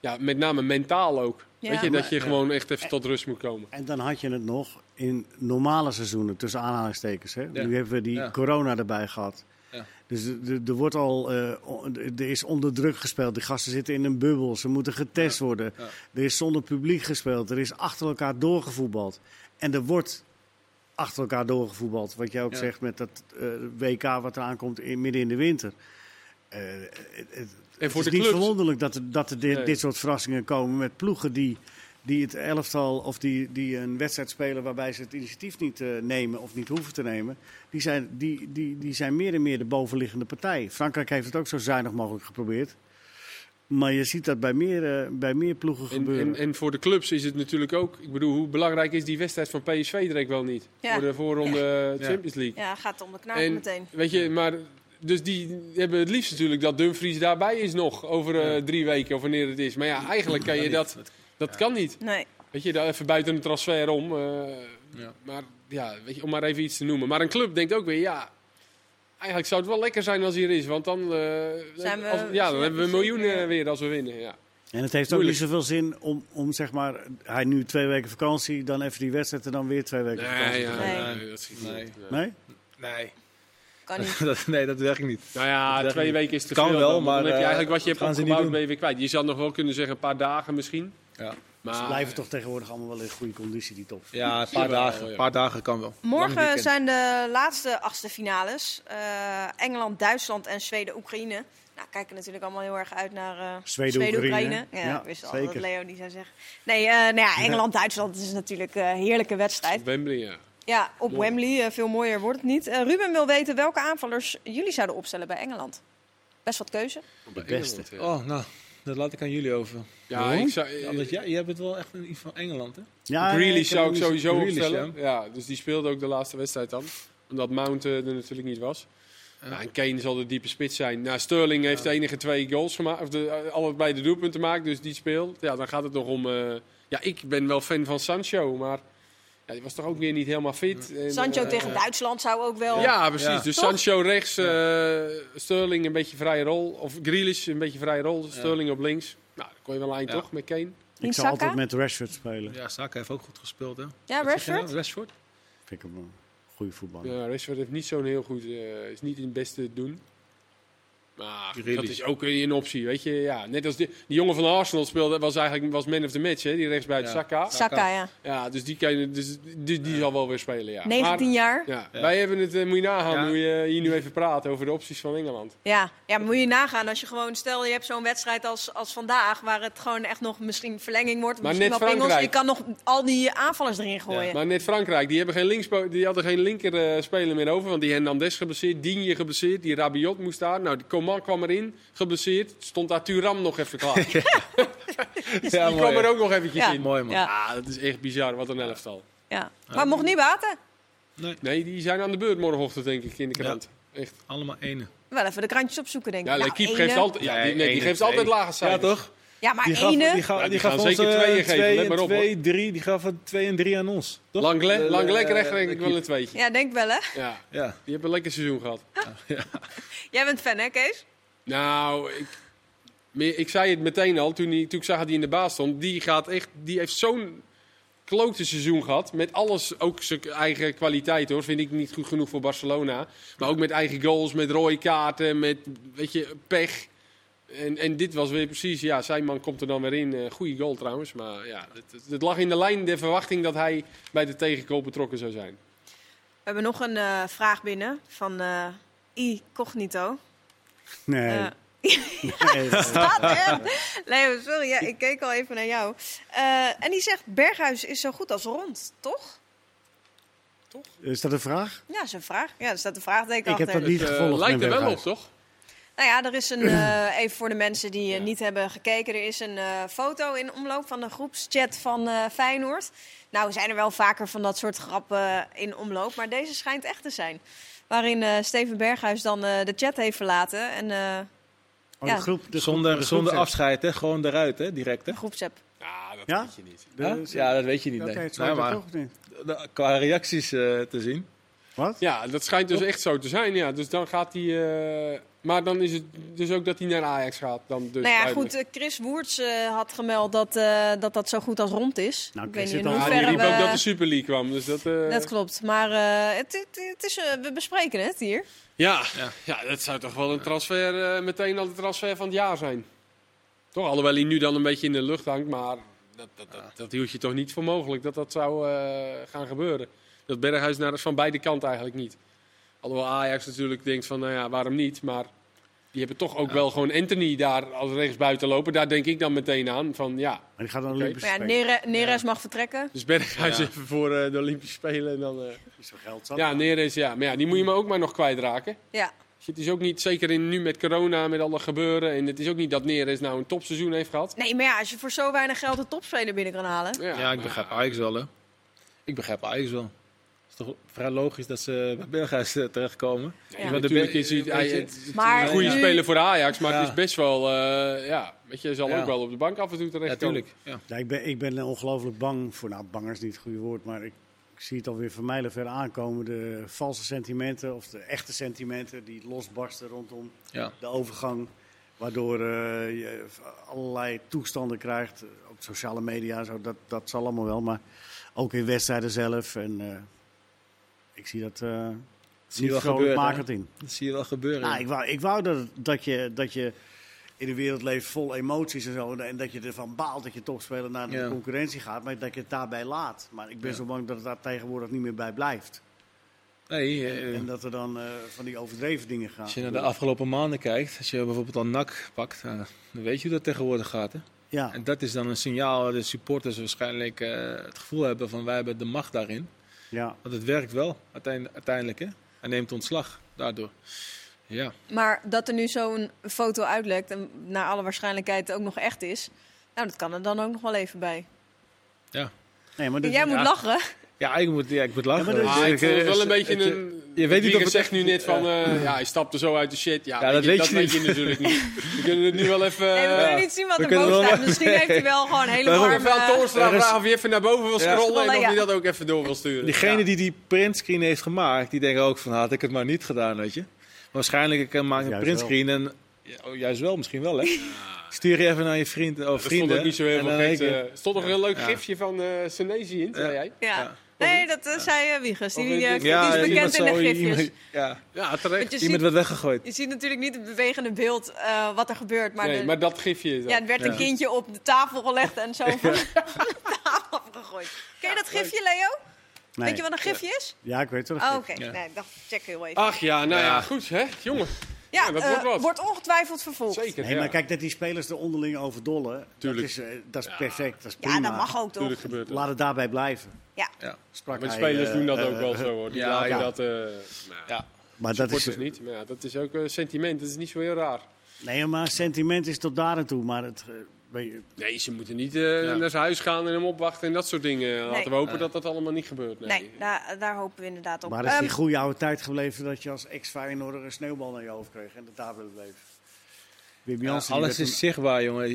Ja, met name mentaal ook. Ja. Weet je, dat je gewoon echt even tot rust moet komen. En dan had je het nog in normale seizoenen, tussen aanhalingstekens. Hè? Ja. Nu hebben we die Ja. corona erbij gehad. Ja. Dus er- wordt al, eh, er is onder druk gespeeld. Die gasten zitten in een bubbel. Ze moeten getest worden. Ja. Er is zonder publiek gespeeld. Er is achter elkaar doorgevoetbald. En er wordt achter elkaar doorgevoetbald. Wat jij ook Ja. zegt met dat eh, WK wat eraan komt in, midden in de winter. Eh, het- En voor het de is niet clubs. verwonderlijk dat er, dat er dit, Nee. dit soort verrassingen komen met ploegen die, die het elftal of die, die een wedstrijd spelen waarbij ze het initiatief niet eh, nemen of niet hoeven te nemen. Die zijn, die, die, die zijn meer en meer de bovenliggende partij. Frankrijk heeft het ook zo zuinig mogelijk geprobeerd. Maar je ziet dat bij meer, eh, bij meer ploegen En, gebeuren. en, en voor de clubs is het natuurlijk ook... Ik bedoel, hoe belangrijk is die wedstrijd van PSV direct wel niet? Ja. Voor de voorronde Ja. Champions League. Ja, gaat om de knaap En- meteen. Weet je, maar... Dus die hebben het liefst natuurlijk dat Dumfries daarbij is nog over eh, drie weken of wanneer het is. Maar ja, eigenlijk kan je dat... Dat kan niet. Nee. Weet je, daar even buiten een transfer om. eh, Ja. Maar ja, weet je, om maar even iets te noemen. Maar een club denkt ook weer, ja... Eigenlijk zou het wel lekker zijn als hij er is. Want dan, eh, Zijn we- als- ja, dan hebben we miljoenen weer als we winnen. Ja. En het heeft ook niet zoveel zin om, om zeg maar, hij nu twee weken vakantie, dan even die wedstrijd en dan weer twee weken Nee, vakantie. ja, Nee. nee. Nee. Nee? Nee, Kan niet. dat, nee, dat werkt niet. Nou ja, twee niet. weken is te Kan veel. wel, dan. Dan maar, heb je eh, eigenlijk wat je hebt opgebouwd, ben je weer kwijt. Je zou nog wel kunnen zeggen een paar dagen misschien. Ja, Maar, Ze blijven toch tegenwoordig allemaal wel in goede conditie, die top. ja een paar dagen, een paar dagen kan wel. Morgen zijn de laatste achtste finales. Eh, Engeland, Duitsland en Zweden, Oekraïne. Nou, kijken natuurlijk allemaal heel erg uit naar eh Zweden, Oekraïne, hè? Ja, Ja, ik wist al dat Leo die zou zeggen. Nee, eh, nou ja, Engeland, Duitsland is natuurlijk een heerlijke wedstrijd. Wembley, ja. Ja, op. Wembley. eh, veel mooier wordt het niet. Eh, Ruben wil weten welke aanvallers jullie zouden opstellen bij Engeland. Best wat keuze. Bij beste. Oh, nou, dat laat ik aan jullie over. Ja, Waarom? ik zou, Ja, want jij, jij bent wel echt een, iets van Engeland, hè? Ja, Grealish zou ik sowieso Grealish, opstellen. Ja. dus die speelde ook de laatste wedstrijd dan. Omdat Mount eh, er natuurlijk niet was. Nou, en Kane zal de diepe spits zijn. Nou, Sterling heeft de enige twee goals gemaakt. Of de, uh, allebei de doelpunten gemaakt, dus die speelt. Ja, dan gaat het nog om... eh, ja, ik ben wel fan van Sancho, maar... Ja, die was toch ook weer niet helemaal fit. En, Sancho eh, tegen Duitsland zou ook wel... Ja, precies. Ja. Dus Toch? Sancho rechts, eh, Sterling een beetje vrije rol. Of Grealish een beetje vrije rol, Sterling op links. Nou, dan kon je wel een eind Ja. toch met Kane. Ik zou Saka? altijd met Rashford spelen. Ja, Saka heeft ook goed gespeeld, hè? Ja, Wat je nou? Rashford? Rashford? Vind ik hem een goede voetballer. Ja, Rashford heeft niet zo'n heel goed, eh, is niet in het beste te doen. Maar dat is ook een optie, weet je. Ja, net als die, die jongen van Arsenal speelde, was eigenlijk was man of the match, hè, die rechtsbuiten Ja. Saka. Saka, ja. Ja, dus die, kan je, dus die, die zal wel weer spelen, ja. 19 Maar, jaar. ja, Ja. Wij hebben het, eh, moet je nagaan Ja. hoe je hier nu even praat over de opties van Engeland. Ja. ja, maar moet je nagaan als je gewoon, stel je hebt zo'n wedstrijd als, als vandaag, waar het gewoon echt nog misschien verlenging wordt, Maar misschien net wel pingels. Je Frankrijk. kan nog al die aanvallers erin gooien. Maar net Frankrijk, die, hebben geen linkspo- die hadden geen linker eh, speler meer over. Want die Hernandez geblesseerd, Digne geblesseerd, die Rabiot moest daar. Nou, die Coman kwam erin, geblesseerd. Stond daar Turam nog even klaar. die Ja, kwam mooi. er ook nog eventjes Ja. in. Mooi, man. Ja. Ah, dat is echt bizar, wat een elftal. Ja. Maar mocht niet baten. Nee, Nee, die zijn aan de beurt morgenochtend, denk ik, in de krant. Echt. allemaal ene. Wel even de krantjes opzoeken, denk ik. Ja, Nou, ene. geeft altijd, ja, die, nee, die geeft altijd lage cijfers. Ja, toch? Ja, maar Die gaf, ene. die gaf, Ja, die die gaan gaf zeker ons eh, tweeën geven, twee, let maar op, twee, drie, die gaf een twee en drie aan ons. Toch? Langley, De- Langley de- krijgt denk de ik wel een tweetje. Ja, denk wel, hè? Ja, Ja. die hebben een lekker seizoen gehad. Jij bent fan, hè, Kees? Nou, ik, meer- ik zei het meteen al toen, hij, toen ik zag dat hij in de baas stond. Die, gaat echt, die heeft zo'n klote seizoen gehad. Met alles, ook zijn eigen kwaliteit hoor. Vind ik niet goed genoeg voor Barcelona. Maar ook met eigen goals, met rode kaarten, met weet je, pech. En, en dit was weer precies, ja, zijn man komt er dan weer in. Eh goede goal trouwens. Maar ja, het, het, het lag in de lijn der verwachting dat hij bij de tegengoal betrokken zou zijn. We hebben nog een eh, vraag binnen van eh I. Cognito. Nee. Eh, nee, dat- Staat er? Leo, sorry, ja, ik keek al even naar jou. Eh, en die zegt, Berghuis is zo goed als rond, toch? Is dat een vraag? Ja, dat is een vraag. Ja, er staat een vraagteken Ik heb achter. dat niet Het, gevolgd. lijkt er wel op, toch? Nou ja, er is een, eh, even voor de mensen die eh, Ja. niet hebben gekeken, er is een eh, foto in omloop van de groepschat van eh, Feyenoord. Nou, zijn er wel vaker van dat soort grappen in omloop, maar deze schijnt echt te zijn. Waarin eh, Steven Berghuis dan eh, de chat heeft verlaten en eh Oh, Ja. de groep, de groep- Zonder, de zonder afscheid, hè? gewoon eruit, hè? direct. Hè? een groepsapp. Ja, dat Ja? weet je niet. de- Ja? dat weet je niet. Oké, nee. maar toch niet. de- qua reacties eh, te zien. Wat? Ja, dat schijnt dus echt zo te zijn. Ja. Dus dan gaat hij. eh, maar dan is het dus ook dat hij naar Ajax gaat. Dan dus nou ja, duidelijk. goed, eh, Chris Woerts eh, had gemeld dat, eh, dat dat zo goed als rond is. Nou, ik weet niet in al- Ja, die hoeverre riep ook dat de Super League kwam. Dus dat, eh, Dat klopt, maar eh, het, het, het is, eh, we bespreken het hier. ja, Ja. ja. dat zou toch wel een transfer, eh, meteen al de transfer van het jaar zijn. Toch, alhoewel hij nu dan een beetje in de lucht hangt. Maar dat, dat, dat, dat hield je toch niet voor mogelijk dat dat zou eh, gaan gebeuren. Dat Berghuis naar, van beide kanten eigenlijk niet. Alhoewel Ajax natuurlijk denkt van, nou ja, waarom niet? Maar die hebben toch ook wel gewoon Anthony daar als rechtsbuiten lopen. Daar denk ik dan meteen aan. Van ja, Maar die gaat dan Oké. Olympische Maar ja. Nere- Neres mag vertrekken. dus Berghuis Ja. even voor eh, de Olympische Spelen. En dan, eh, Is er geld zat? ja, Neres, ja. Maar ja, die moet je maar ook maar nog kwijtraken. Ja. Het is ook niet, zeker in, nu met corona, met alle gebeuren. En het is ook niet dat Neres nou een topseizoen heeft gehad. Nee, maar ja, als je voor zo weinig geld een topspeler binnen kan halen. Ja, Ja, ik begrijp Ajax wel, hè. Ik begrijp Ajax wel. Toch vrij logisch dat ze bij Berghuis eh, terechtkomen. Nee, Ja. natuurlijk de- is hij, je, het Maar een goede nu- speler voor Ajax, maar Ja. het is best wel, eh, ja, weet je, hij zal Ja. ook wel op de bank af en toe Ja, terechtkomen. tuurlijk. Ja. Ja, ik, ben, ik ben ongelooflijk bang voor, nou bang is niet het goede woord, maar ik, ik zie het alweer van mijlen ver aankomen. De valse sentimenten of de echte sentimenten die losbarsten rondom Ja. de overgang. Waardoor eh, je allerlei toestanden krijgt, eh, op sociale media zo, dat, dat zal allemaal wel. Maar ook in wedstrijden zelf. En eh, ik zie dat eh zie je niet wel gebeuren, vrolijkmakend in. Dat zie je wel gebeuren. Nou, ik wou, ik wou dat, dat, je, dat je in een wereld leeft vol emoties en zo. En dat je ervan baalt dat je topspeler naar de Ja. concurrentie gaat. Maar dat je het daarbij laat. Maar ik ben Ja. zo bang dat het daar tegenwoordig niet meer bij blijft. nee, eh, En dat er dan eh, van die overdreven dingen gaan. als je naar de afgelopen maanden kijkt, als je bijvoorbeeld al NAC pakt, nou, dan weet je hoe dat tegenwoordig gaat. Hè? Ja, En dat is dan een signaal dat de supporters waarschijnlijk eh, het gevoel hebben van wij hebben de macht daarin. Ja. Want het werkt wel uiteindelijk, uiteindelijk hè. Hij neemt ontslag daardoor. Ja, Maar dat er nu zo'n foto uitlekt en naar alle waarschijnlijkheid ook nog echt is. Nou, dat kan er dan ook nog wel even bij. ja. Nee, maar dit- Jij moet ja. lachen. Ja, ik moet, ja, ik moet lachen. Ja, maar dat- Ah, ik Ik, het eh, wel een beetje het, eh, een... je weet niet of het zegt echt- nu net van, eh, ja, hij stapte zo uit de shit. Ja, Ja, dat je, weet dat je weet je niet. natuurlijk niet. We kunnen het nu wel even... Nee, we eh, kunnen niet zien wat er boven wel- staat. Misschien heeft hij wel gewoon hele warme... Aan Toornstra Er is- vragen of hij even naar boven wil Ja. scrollen en of Ja. hij dat ook even door wil sturen. Diegene Ja. die die printscreen heeft gemaakt, die denken ook van had ik het maar niet gedaan, weet je. Waarschijnlijk ik maak een printscreen en ja, oh, juist wel, misschien wel hè. Stuur je even naar je vriend of Er stond vrienden. ook niet zo heel en veel eh, Er stond nog een heel leuk gifje van eh Senezi in, zei Ja. jij. Ja. Nee, dat eh, zei uh, Wiegers. Die, eh, die is bekend in de gifjes. iemand- ja, Ja, terecht. Je iemand ziet, werd weggegooid. je ziet natuurlijk niet het bewegende beeld eh, wat er gebeurt. Maar, nee, de- maar dat gifje is dat. ja, er werd Ja. een kindje op de tafel gelegd en zo van de tafel afgegooid. Ken je dat gifje, Leo? nee. Weet je wat een gifje is? Ja, ik weet het Oh, wel. Oké, Ja. nee, ik dacht, check heel even. Ach ja, nou ja, Ja. goed hè, jongen. Ja, ja, dat eh, wordt wat. ongetwijfeld vervolgd. Zeker. Nee, ja. maar kijk, dat die spelers er onderling over dollen, Tuurlijk. dat is, eh, dat is perfect. Dat is prima. Ja, dat mag ook toch? Tuurlijk gebeurt dat. Laat het daarbij blijven. Ja. Ja. Sprak Maar de spelers eh, doen dat ook wel zo hoor. Die ja, laten ja. dat... eh nou, Ja. Maar dat is, niet. Maar ja, dat is ook een sentiment. Dat is niet zo heel raar. nee, maar sentiment is tot daar en toe. Maar het, je- Nee, ze moeten niet eh, naar zijn huis gaan en hem opwachten en dat soort dingen. Laten we hopen Nee. dat dat allemaal niet gebeurt. Nee. Nee, daar, daar hopen we inderdaad op. Maar is die Ehm, goede oude tijd gebleven dat je als ex-Feyenoorder een sneeuwbal naar je hoofd kreeg en dat daar blijven? Wim Jansen, alles is zichtbaar, jongen.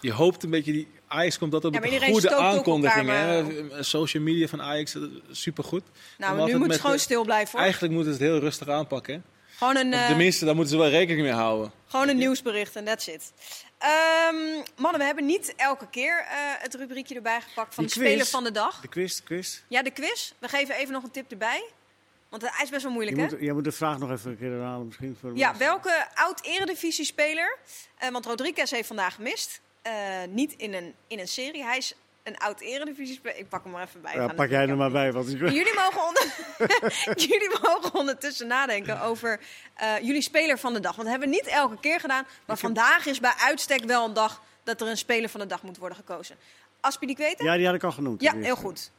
Je, hoopt een beetje, die Ajax komt Ja, met maar een goede aankondiging. elkaar, hè. Social media van Ajax, supergoed. nou, nu moet ze gewoon de- stil blijven hoor. Eigenlijk moeten ze het heel rustig aanpakken. hè. Gewoon een, Of eh, tenminste, daar moeten ze wel rekening mee houden. gewoon een nieuwsbericht en that's it. Ehm, mannen, we hebben niet elke keer eh, het rubriekje erbij gepakt van de speler van de dag. De quiz, de quiz. Ja, de quiz. We geven even nog een tip erbij. Want hij is best wel Je moeilijk, hè? moet, jij moet de vraag nog even een keer herhalen misschien. Voor de Ja, mensen. welke oud-eredivisie-speler? eh, want Rodriguez heeft vandaag gemist. Eh, niet in een, in een serie. Hij is een oud-eredivisie-speler. Ik pak hem er even bij. Ja, pak jij er maar bij. Want ik- Jullie mogen, onder... jullie mogen ondertussen nadenken over eh, jullie speler van de dag. Want dat hebben we niet elke keer gedaan. Maar vandaag is bij uitstek wel een dag dat er een speler van de dag moet worden gekozen. Aspi, die ik weten? Ja, die had ik al genoemd. Ja, die heel goed.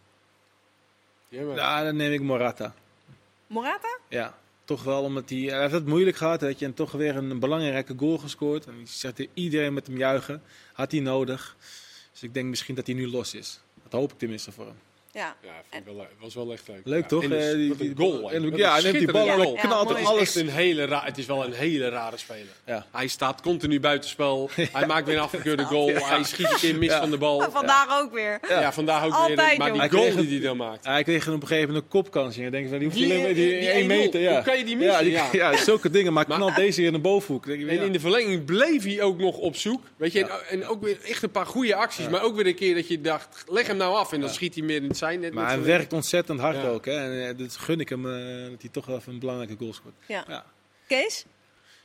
Ja, maar- dan neem ik Morata. Morata? Ja, toch wel, omdat hij, hij heeft het moeilijk gehad. Weet je, en toch weer een belangrijke goal gescoord. En ik zegt iedereen met hem juichen. Had hij nodig. Dus ik denk misschien dat hij nu los is. Dat hoop ik tenminste voor hem. Ja. Ja, vind ik wel, was wel echt leuk. Leuk Ja, toch? en dus- Eh, die- die- goal. en- ja, hij neemt die bal. Ja, knalt en Het is alles. een hele ra- het is wel een hele rare speler. Ja. Hij staat continu buitenspel. Hij maakt weer een afgekeurde goal. Hij schiet een keer mis van de bal. Vandaag ook weer. Ja, vandaag ook Altijd, weer. Maar die goal Hij die hij dan maakt. Hij kreeg op een gegeven moment een kopkans. Je denkt van, die hoeft Die- alleen maar die, die- die 1 meter. 1-0. Ja. Hoe kan je die missen? Ja, die- zulke dingen. Maar knalt deze hier in de bovenhoek. Denk je, En in de verlenging bleef hij ook nog op zoek. Weet je, en, en ook weer echt een paar goede acties. Maar ook weer een keer dat je dacht, leg hem nou af. En dan schiet hij meer in het zijn net. Maar hij werkt ontzettend hard Ja. ook. Hè. En eh, dat gun ik hem eh, dat hij toch wel even een belangrijke goal scoort. Ja. Ja. Kees?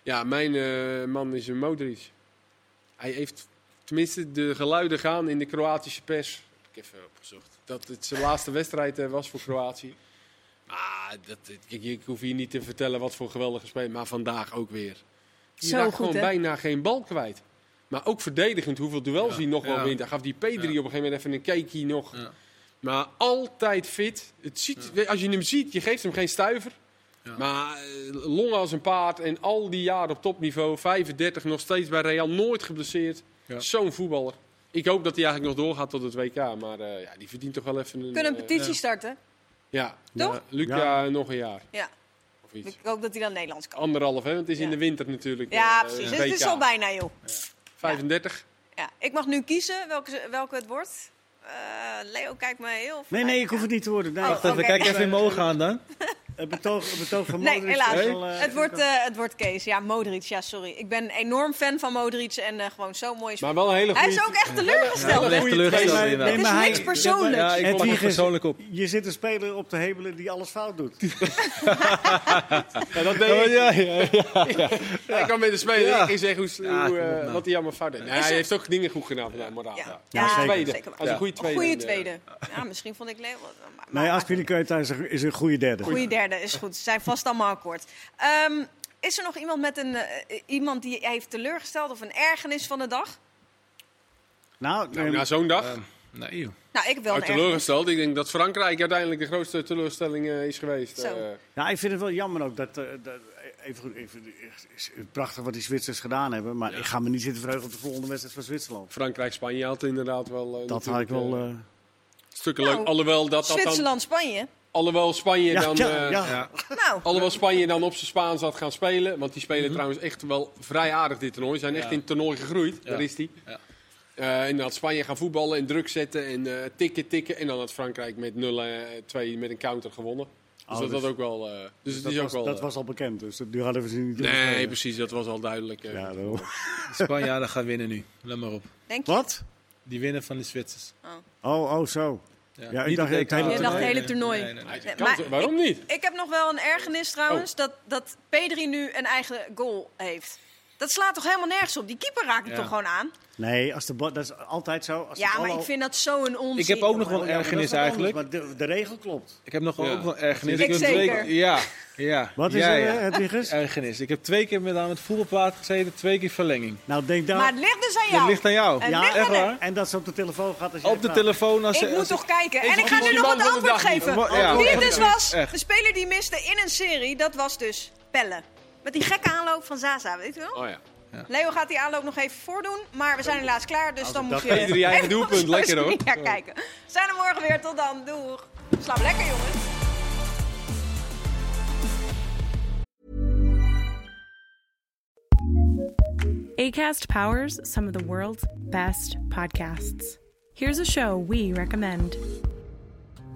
Ja, mijn eh, man is een Modric. Hij heeft, tenminste de geluiden gaan in de Kroatische pers. Ik heb even opgezocht. Dat het zijn laatste wedstrijd eh, was voor Kroatië. Maar dat, ik, ik hoef hier niet te vertellen wat voor geweldige speler. Maar vandaag ook weer. Je Zo raakt goed, gewoon hè? bijna geen bal kwijt. Maar ook verdedigend, hoeveel duels Ja. hij nog wel Ja. wint. Hij gaf die P3 op een gegeven moment even een cakeie nog. Maar altijd fit. Het ziet, Als je hem ziet, je geeft hem geen stuiver. Ja. Maar eh, longen als een paard en al die jaren op topniveau, 35 nog steeds bij Real, nooit geblesseerd. Ja. Zo'n voetballer. Ik hoop dat hij eigenlijk nog doorgaat tot het WK, maar eh, ja, die verdient toch wel even een... Kunnen een eh, petitie starten? ja, Toch? Ja, Luca Ja. nog een jaar. Ja. Of iets. Ik hoop dat hij dan Nederlands kan. Anderhalf, hè? Want het is in de winter natuurlijk. Ja, precies. het Het is al bijna, joh. 35. Ja. Ik mag nu kiezen welke, welke het wordt. Eh, Leo kijkt me heel Nee, nee, ik hoef het niet te worden. Nee, Oh, kijk even in mijn ogen aan dan. Het betoog, het betoog van Nee, Modric helaas. is wel, eh, het, wordt, eh, het wordt Kees. Ja, Modric. Ja, sorry. Ik ben enorm fan van Modric en eh, gewoon zo'n mooie Maar wel een hele Hij is ook echt teleurgesteld. Echt goeie teleurgesteld trainer. inderdaad. Het is maar hij- niks persoonlijks. Ja, ik Het persoonlijk op. Je zit een speler op te hemelen die alles fout doet. Ja, dat deed Ja, ik. ja, ja, ja. Hij kan met de speler Ja. en zeggen hoe, Ja, hoe, nou. wat hij allemaal fout deed. Nee, Is hij heeft ook dingen goed gedaan vandaag, moraal. Ja, Ja. ja, Ja, zeker. tweede. Als een Ja. goede tweede. Goede tweede. Ja, misschien vond ik Leo... Maar, Nee, Aspilicueta is een goede derde. Goede derde is goed. Ze zijn vast allemaal akkoord. Ehm, is er nog iemand, met een, eh, iemand die heeft teleurgesteld of een ergernis van de dag? Nou, Nou, ehm, na zo'n dag. Ehm, nee, joh. Nou, ik heb wel Nou, ergernis. teleurgesteld. Ik denk dat Frankrijk uiteindelijk de grootste teleurstelling eh, is geweest. Zo. Ja, ik vind het wel jammer ook dat... dat even, goed, even, prachtig wat die Zwitsers gedaan hebben. Maar ik ga me niet zitten verheugen op de volgende wedstrijd van Zwitserland. Frankrijk-Spanje had inderdaad wel. Dat had ik wel... stukken Nou, leuk. Alhoewel, dat, dat dan, Zwitserland, Spanje. Alhoewel Spanje ja, dan. ja, eh, ja. Ja. Nou, Alhoewel Spanje dan op zijn Spaans had gaan spelen. Want die spelen trouwens echt wel vrij aardig dit toernooi. Ze zijn echt in het toernooi gegroeid. Ja. Daar is die. Ja. Eh, en dan had Spanje gaan voetballen en druk zetten en eh, tikken, tikken. En dan had Frankrijk met 0-2 met een counter gewonnen. Dus Oh, dat dus- had ook wel. eh, dus het dat is ook was, wel. dat was al bekend, dus nu hadden we ze niet nee, precies. Dat was al duidelijk. Ja, daarom. Spanjaarden gaan winnen nu. Let maar op. denk je? Wat? Die winnen van de Zwitsers. Oh, oh, zo. Ja, ik Niet dacht het hele WK. Je dacht het hele toernooi. nee, nee, nee. Hij Nee, kan maar waarom niet? Ik heb nog wel een ergernis trouwens, Oh. dat, dat Pedri nu een eigen goal heeft. Dat slaat toch helemaal nergens op? Die keeper raakt het Ja. toch gewoon aan? Nee, als de bal, dat is altijd zo. Als de Ja, maar al- ik vind dat zo'n onzin. Ik heb ook nog wel een Ja, ergernis wat eigenlijk. anders, Maar de, de regel klopt. Ik heb nog wel Ja. ook wel ergernis. Ik zeker. Twee, ja, ja. Wat is er, ja. eh, Hedwiges? Ergernis. Ik heb twee keer met aan het voetbalplaat gezeten, twee keer verlenging. Nou, denk dan... Maar het ligt dus aan jou. ligt aan jou. Het Ja, ligt echt waar. En dat ze op de telefoon gaat als je Op de vraagt. telefoon als Ik moet toch kijken. En ik ga nu nog het de antwoord geven. Wie het dus was, de speler die miste in een serie, dat was dus Pelle. Met die gekke aanloop van Zaza, weet je wel? Oh ja. Ja. Leo gaat die aanloop nog even voordoen, maar we zijn helaas klaar, dus dan moet je... eigen even op doelpunt, lekker, hoor. media kijken. We zijn er morgen weer, tot dan, doeg. Slaap lekker jongens. ACAST powers some of the world's best podcasts. Here's a show we recommend.